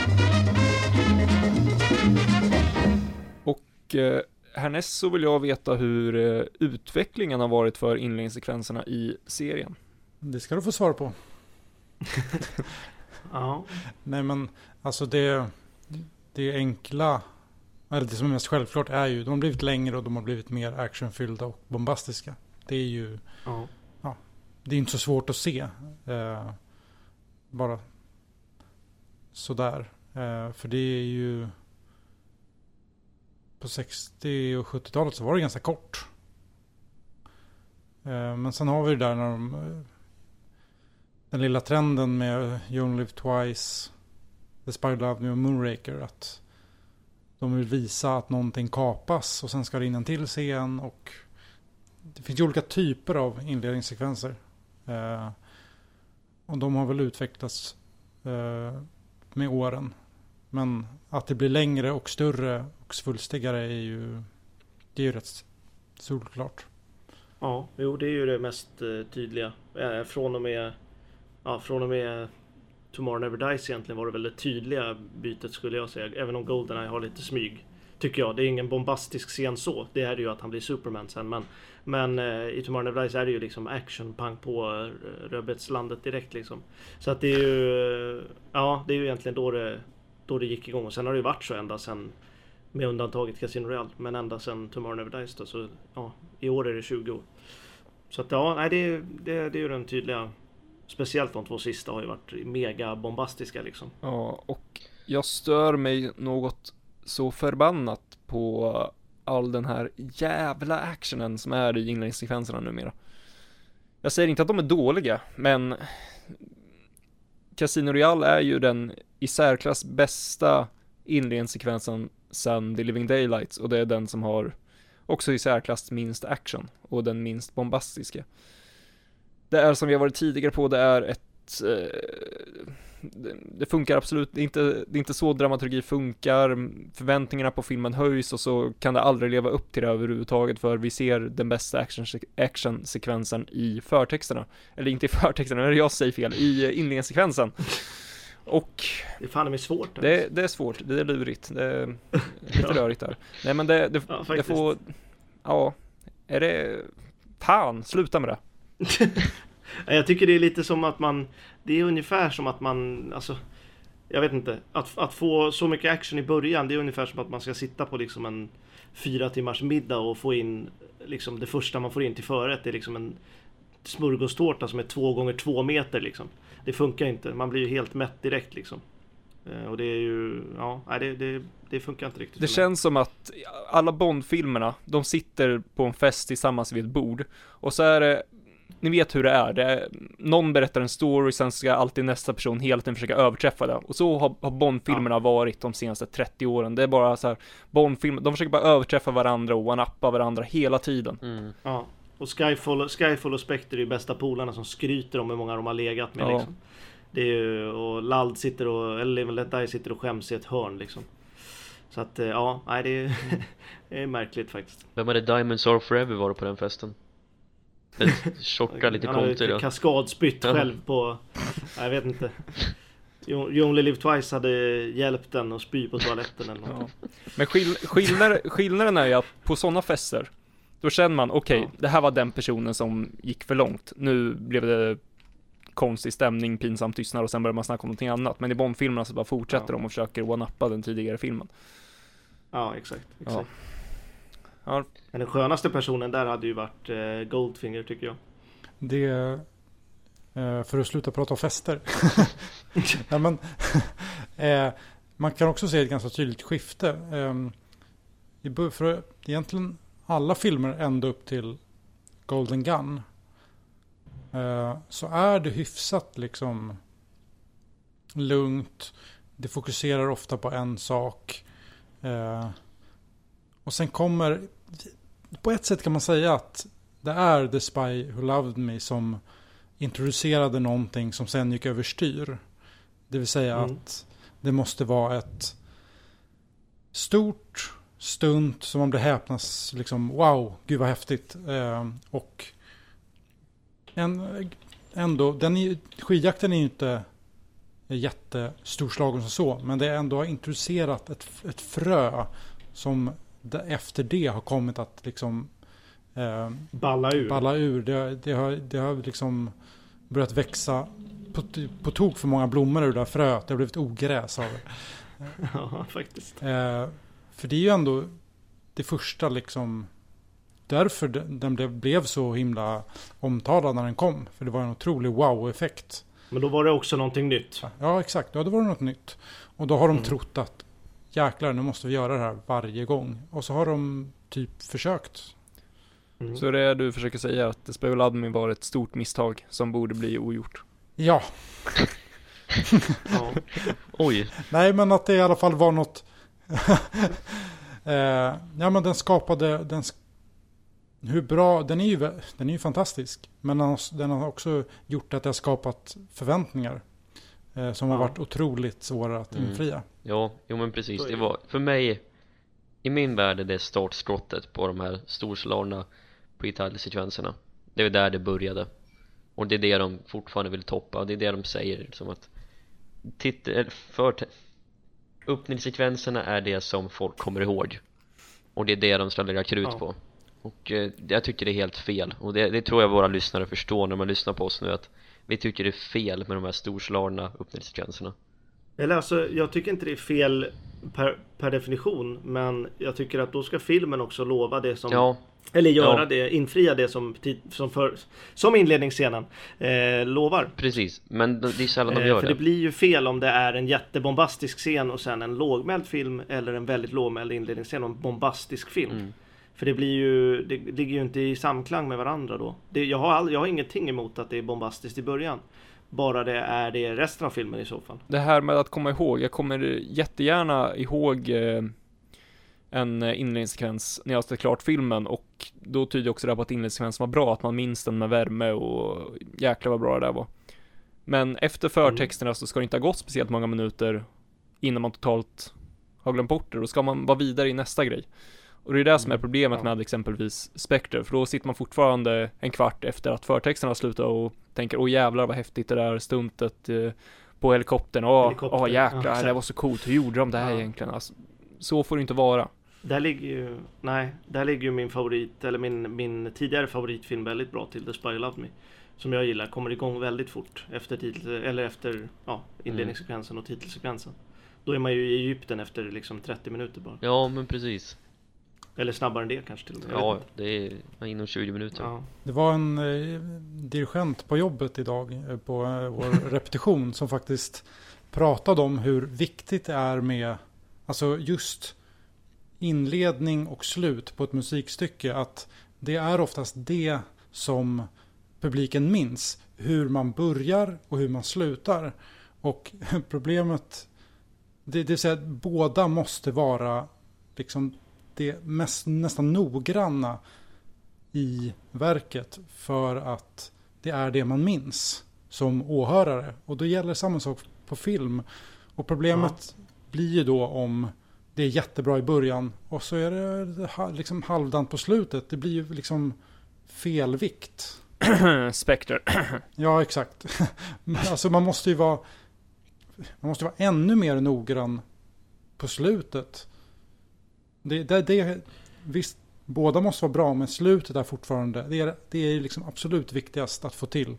Och eh, härnäst så vill jag veta hur eh, utvecklingen har varit för inledningssekvenserna i serien. Det ska du få svar på. ja. Nej men alltså det det enkla, eller det som är mest självklart är ju, de har blivit längre och de har blivit mer actionfyllda och bombastiska. Det är ju, ja, ja det är inte så svårt att se. Eh, bara sådär. Eh, för det är ju, på 60 och 70-talet så var det ganska kort. Eh, men sen har vi det där när de, eh, den lilla trenden med You Only Live Twice The Spy Love Me och Moonraker att de vill visa att någonting kapas och sen ska det in en till scen och det finns ju olika typer av inledningssekvenser. Eh, och de har väl utvecklats med åren. Men att det blir längre och större och svulstigare är ju, det är ju rätt solklart. Ja, jo det är ju det mest eh, tydliga. Eh, från och med, ja, från och med Tomorrow Never Dies egentligen var det väl det tydliga bytet skulle jag säga. Även om Goldeneye har lite smyg. Tycker jag. Det är ingen bombastisk scen så. Det är det ju att han blir Superman sen. Men, men eh, i Tomorrow Never Dies är det ju liksom action, pang på rödbetslandet direkt liksom. Så att det är ju... Ja, det är ju egentligen då det, då det gick igång. Och sen har det ju varit så ända sen med undantaget Casino Royale. Men ända sen Tomorrow Never Dies då. Så ja, i år är det 20 år. Så att ja, nej, det, det, det är ju den tydliga Speciellt de två sista har ju varit mega bombastiska liksom. Ja, och jag stör mig något så förbannat på all den här jävla actionen som är i inledningssekvenserna numera. Jag säger inte att de är dåliga, men Casino Royale är ju den i särklass bästa inledningssekvensen sen The Living Daylights och det är den som har också i särklass minst action och den minst bombastiska. Det är som vi har varit tidigare på, det är ett eh, det, funkar absolut, det är, inte, det är inte så dramaturgi funkar, förväntningarna på filmen höjs och så kan det aldrig leva upp till det överhuvudtaget för vi ser den bästa action, actionsekvensen i förtexterna. Eller inte i förtexterna, eller jag säger fel, i inledningssekvensen. Och Det är fan svårt. Det, det, är svårt, det är lurigt, det är lite ja. rörigt där. Nej men det, det, ja, det får, ja, är det, fan, sluta med det. Jag tycker det är lite som att man Det är ungefär som att man Alltså Jag vet inte Att, att få så mycket action i början Det är ungefär som att man ska sitta på liksom en Fyra timmars middag och få in Liksom det första man får in till förrätt Det är liksom en Smörgåstårta som är två gånger två meter liksom. Det funkar inte. Man blir ju helt mätt direkt liksom. Eh, Och det är ju Ja, nej, det, det, det funkar inte riktigt Det känns som att alla Bond-filmerna, de sitter på en fest tillsammans vid ett bord. Och så är det, ni vet hur det är, det är någon berättar en story, sen ska alltid nästa person hela tiden försöka överträffa det. Och så har, har Bond-filmerna varit de senaste 30 åren. Det är bara så här, Bond-filmer, de försöker bara överträffa varandra och one-uppa varandra hela tiden. Mm. Ja, och Skyfall, Skyfall och Spectre är ju bästa polarna som skryter om hur många de har legat med Ja. liksom. Det är ju, och Lald sitter och, eller Live Let Die sitter och skäms i ett hörn liksom. Så att eh, ja, nej det är, det är märkligt faktiskt. Vem hade Diamonds Are Forever varit på den festen? Tjocka, lite konstiga kaskadspytt Ja. själv på, jag vet inte. You Only Live Twice hade hjälpt den att spy på toaletten eller något. Ja. Men skill skillnaden, skillnaden är ju att på sådana fester, då känner man, okej, Ja. det här var den personen som gick för långt. Nu blev det konstig stämning, pinsam tystnad och sen börjar man snacka om någonting annat. Men i Bond-filmerna så bara fortsätter Ja. de och försöker one-uppa den tidigare filmen. Ja, exakt. exakt. Ja. Men den skönaste personen där hade ju varit eh, Goldfinger tycker jag. Det eh, för att sluta prata om fester. ja, men, eh, man kan också se ett ganska tydligt skifte. Eh, i bör- för egentligen alla filmer ända upp till Golden Gun. Så är det hyfsat liksom lugnt. Det fokuserar ofta på en sak. Och sen kommer, på ett sätt kan man säga att det är The Spy Who Loved Me som introducerade någonting som sen gick överstyr. Det vill säga Mm. att det måste vara ett stort stunt som man blir häpnas, liksom wow, gud vad häftigt. Eh, och en, ändå, den är, skidjakten är ju inte jättestorslagen som så, men det är ändå introducerat ett, ett frö som efter det har kommit att liksom eh, Balla ur. balla ur. Det, det, har, det har liksom börjat växa på, på tok för många blommor ur det där fröet. Det har blivit ogräs av det. ja, faktiskt. Eh, för det är ju ändå det första liksom därför den blev, blev så himla omtalad när den kom. För det var en otrolig wow-effekt. Men då var det också någonting nytt. Ja, exakt. Ja, det var det något nytt. Och då har de Mm. trott att jäklar, nu måste vi göra det här varje gång. Och så har de typ försökt. Mm. Så det är du försöker säga att Spy Who Loved Me var ett stort misstag som borde bli ogjort. Ja, Ja. Oj, nej men att det i alla fall var något. eh, ja, men den skapade, den, sk- hur bra, den är ju, den är ju fantastisk. Men den har, den har också gjort att det har skapat förväntningar. Eh, som har varit otroligt svåra att Mm. infria. ja, jo men precis. Det var, för mig I min värld är det startskottet på de här storslagna pre-title-sekvenserna Det är där det började. Och det är det de fortfarande vill toppa. Och det är det de säger som att titt, eller för, Öppningssekvenserna är det som folk kommer ihåg. Och det är det de ska lägga krut Ja. på. Och eh, jag tycker det är helt fel. Och det, det tror jag våra lyssnare förstår när man lyssnar på oss nu att Vi tycker det är fel med de här storslagna öppningssekvenserna Eller alltså, jag tycker inte det är fel per, per definition. Men jag tycker att då ska filmen också lova det som... Ja, Eller göra Ja. det, infria det som, som, för, som inledningsscenen eh, lovar. precis Men det är sällan de Eh, gör för det det blir ju fel om det är en jättebombastisk scen och sen en lågmäld film eller en väldigt lågmäld inledningsscen och en bombastisk film. Mm. För det blir ju, det ligger ju inte i samklang med varandra då. Det, jag, har all, jag har ingenting emot att det är bombastiskt i början. Bara det är det resten av filmen i så fall. Det här med att komma ihåg, jag kommer jättegärna ihåg eh, en inledningssekvens när jag har sett klart filmen och då tyder också det här på att inledningssekvensen var bra, att man minns den med värme och jäklar vad bra det där var. Men efter förtexterna så ska det inte ha gått speciellt många minuter innan man totalt har glömt bort det, då ska man vara vidare i nästa grej. Och det är det som är problemet Ja. med exempelvis Spectre, för då sitter man fortfarande en kvart efter att förtexterna har slutat och tänker åh jävlar vad häftigt det där stuntet eh, på helikoptern, åh, Helikopter, åh ja, jäklar, det exakt. här var så coolt, hur gjorde de det här Ja. egentligen? Alltså, så får det inte vara. Där ligger ju, nej, där ligger ju min favorit, eller min, min tidigare favoritfilm väldigt bra till, The Spy Who Loved Me. som jag gillar, kommer igång väldigt fort efter, titel, eller efter ja, inledningssekvensen och titelsekvensen. Då är man ju i Egypten efter liksom 30 minuter bara. Ja, men precis. Eller snabbare än det kanske till och med. Ja, det är inom 20 minuter. ja. Det var en eh, dirigent på jobbet idag eh, på eh, vår repetition som faktiskt pratade om hur viktigt det är med alltså just inledning och slut på ett musikstycke. Att det är oftast det som publiken minns. Hur man börjar och hur man slutar. Och problemet, det, det vill säga att båda måste vara liksom det mest, nästan noggranna i verket för att det är det man minns som åhörare. Och då gäller samma sak på film. Och problemet blir ju då om det är jättebra i början och så är det liksom halvdant på slutet. Det blir ju liksom fel vikt. Spectre. Ja, exakt. Alltså man måste ju vara man måste vara ännu mer noggrann på slutet. Det, det, det, visst, båda måste vara bra, men slutet är fortfarande, det är, det är liksom absolut viktigast att få till.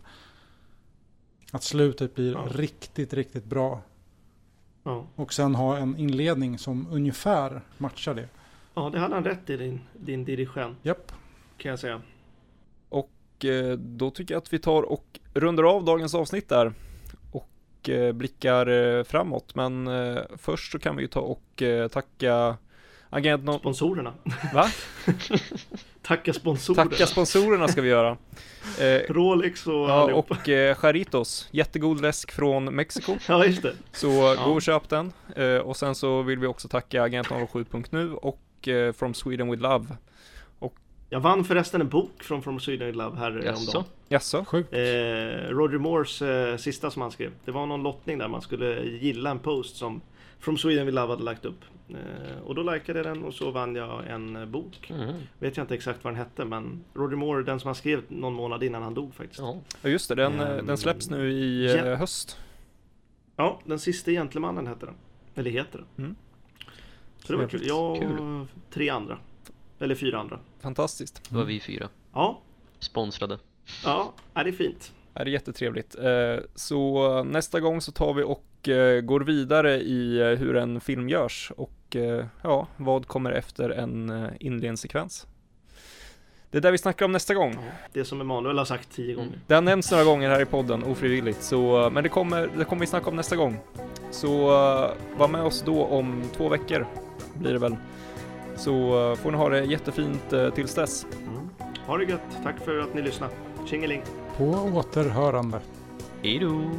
Att slutet blir Ja. riktigt, riktigt bra. Ja. Och sen ha en inledning som ungefär matchar det. ja, det hade han rätt i din, din dirigent Japp. kan jag säga. Och eh, då tycker jag att vi tar och rundar av dagens avsnitt där. Och eh, blickar eh, framåt. Men först så kan vi ju ta och tacka Agent no- Sponsorerna. Va? Tacka sponsorerna. Tacka sponsorerna ska vi göra. Eh, Rolex och ja, och eh, Charitos, jättegod läsk från Mexiko. Ja, just det. Så gå och köp den. Eh, och sen så vill vi också tacka Agent 07.nu och eh, From Sweden with Love. Jag vann förresten en bok från From Sweden with Love här häromdagen. Jaså? Sjukt. Eh, Roger Moores eh, sista som han skrev. Det var någon lottning där man skulle gilla en post som From Sweden with Love hade lagt upp. Eh, och då likade jag den och så vann jag en eh, bok. Mm. Vet jag inte exakt vad den hette men Roger Moore, den som han skrev någon månad innan han dog faktiskt. Ja, Ja. Ja just det, den, Ehm, den släpps nu i ja. höst. Den sista gentlemannen hette den. Eller heter den. Mm. Så det var kul. Jag och Kul. tre andra. Eller fyra andra. Fantastiskt. Det var vi fyra. Ja, Sponsrade. ja, ja det är fint. Ja, Det är jättetrevligt. Så nästa gång så tar vi och eh, går vidare i eh, hur en film görs och eh, ja, vad kommer efter en inledningssekvens. Det är där vi snackar om nästa gång. Det som Emanuel har sagt tio gånger. Det har nämnts några gånger här i podden ofrivilligt, så, men det kommer, det kommer vi snacka om nästa gång. Så var med oss då om två veckor blir det väl. Så får ni ha det jättefint tills dess. Mm. Ha det gött. Tack för att ni lyssnade. Tjingeling. På återhörande. Hejdå!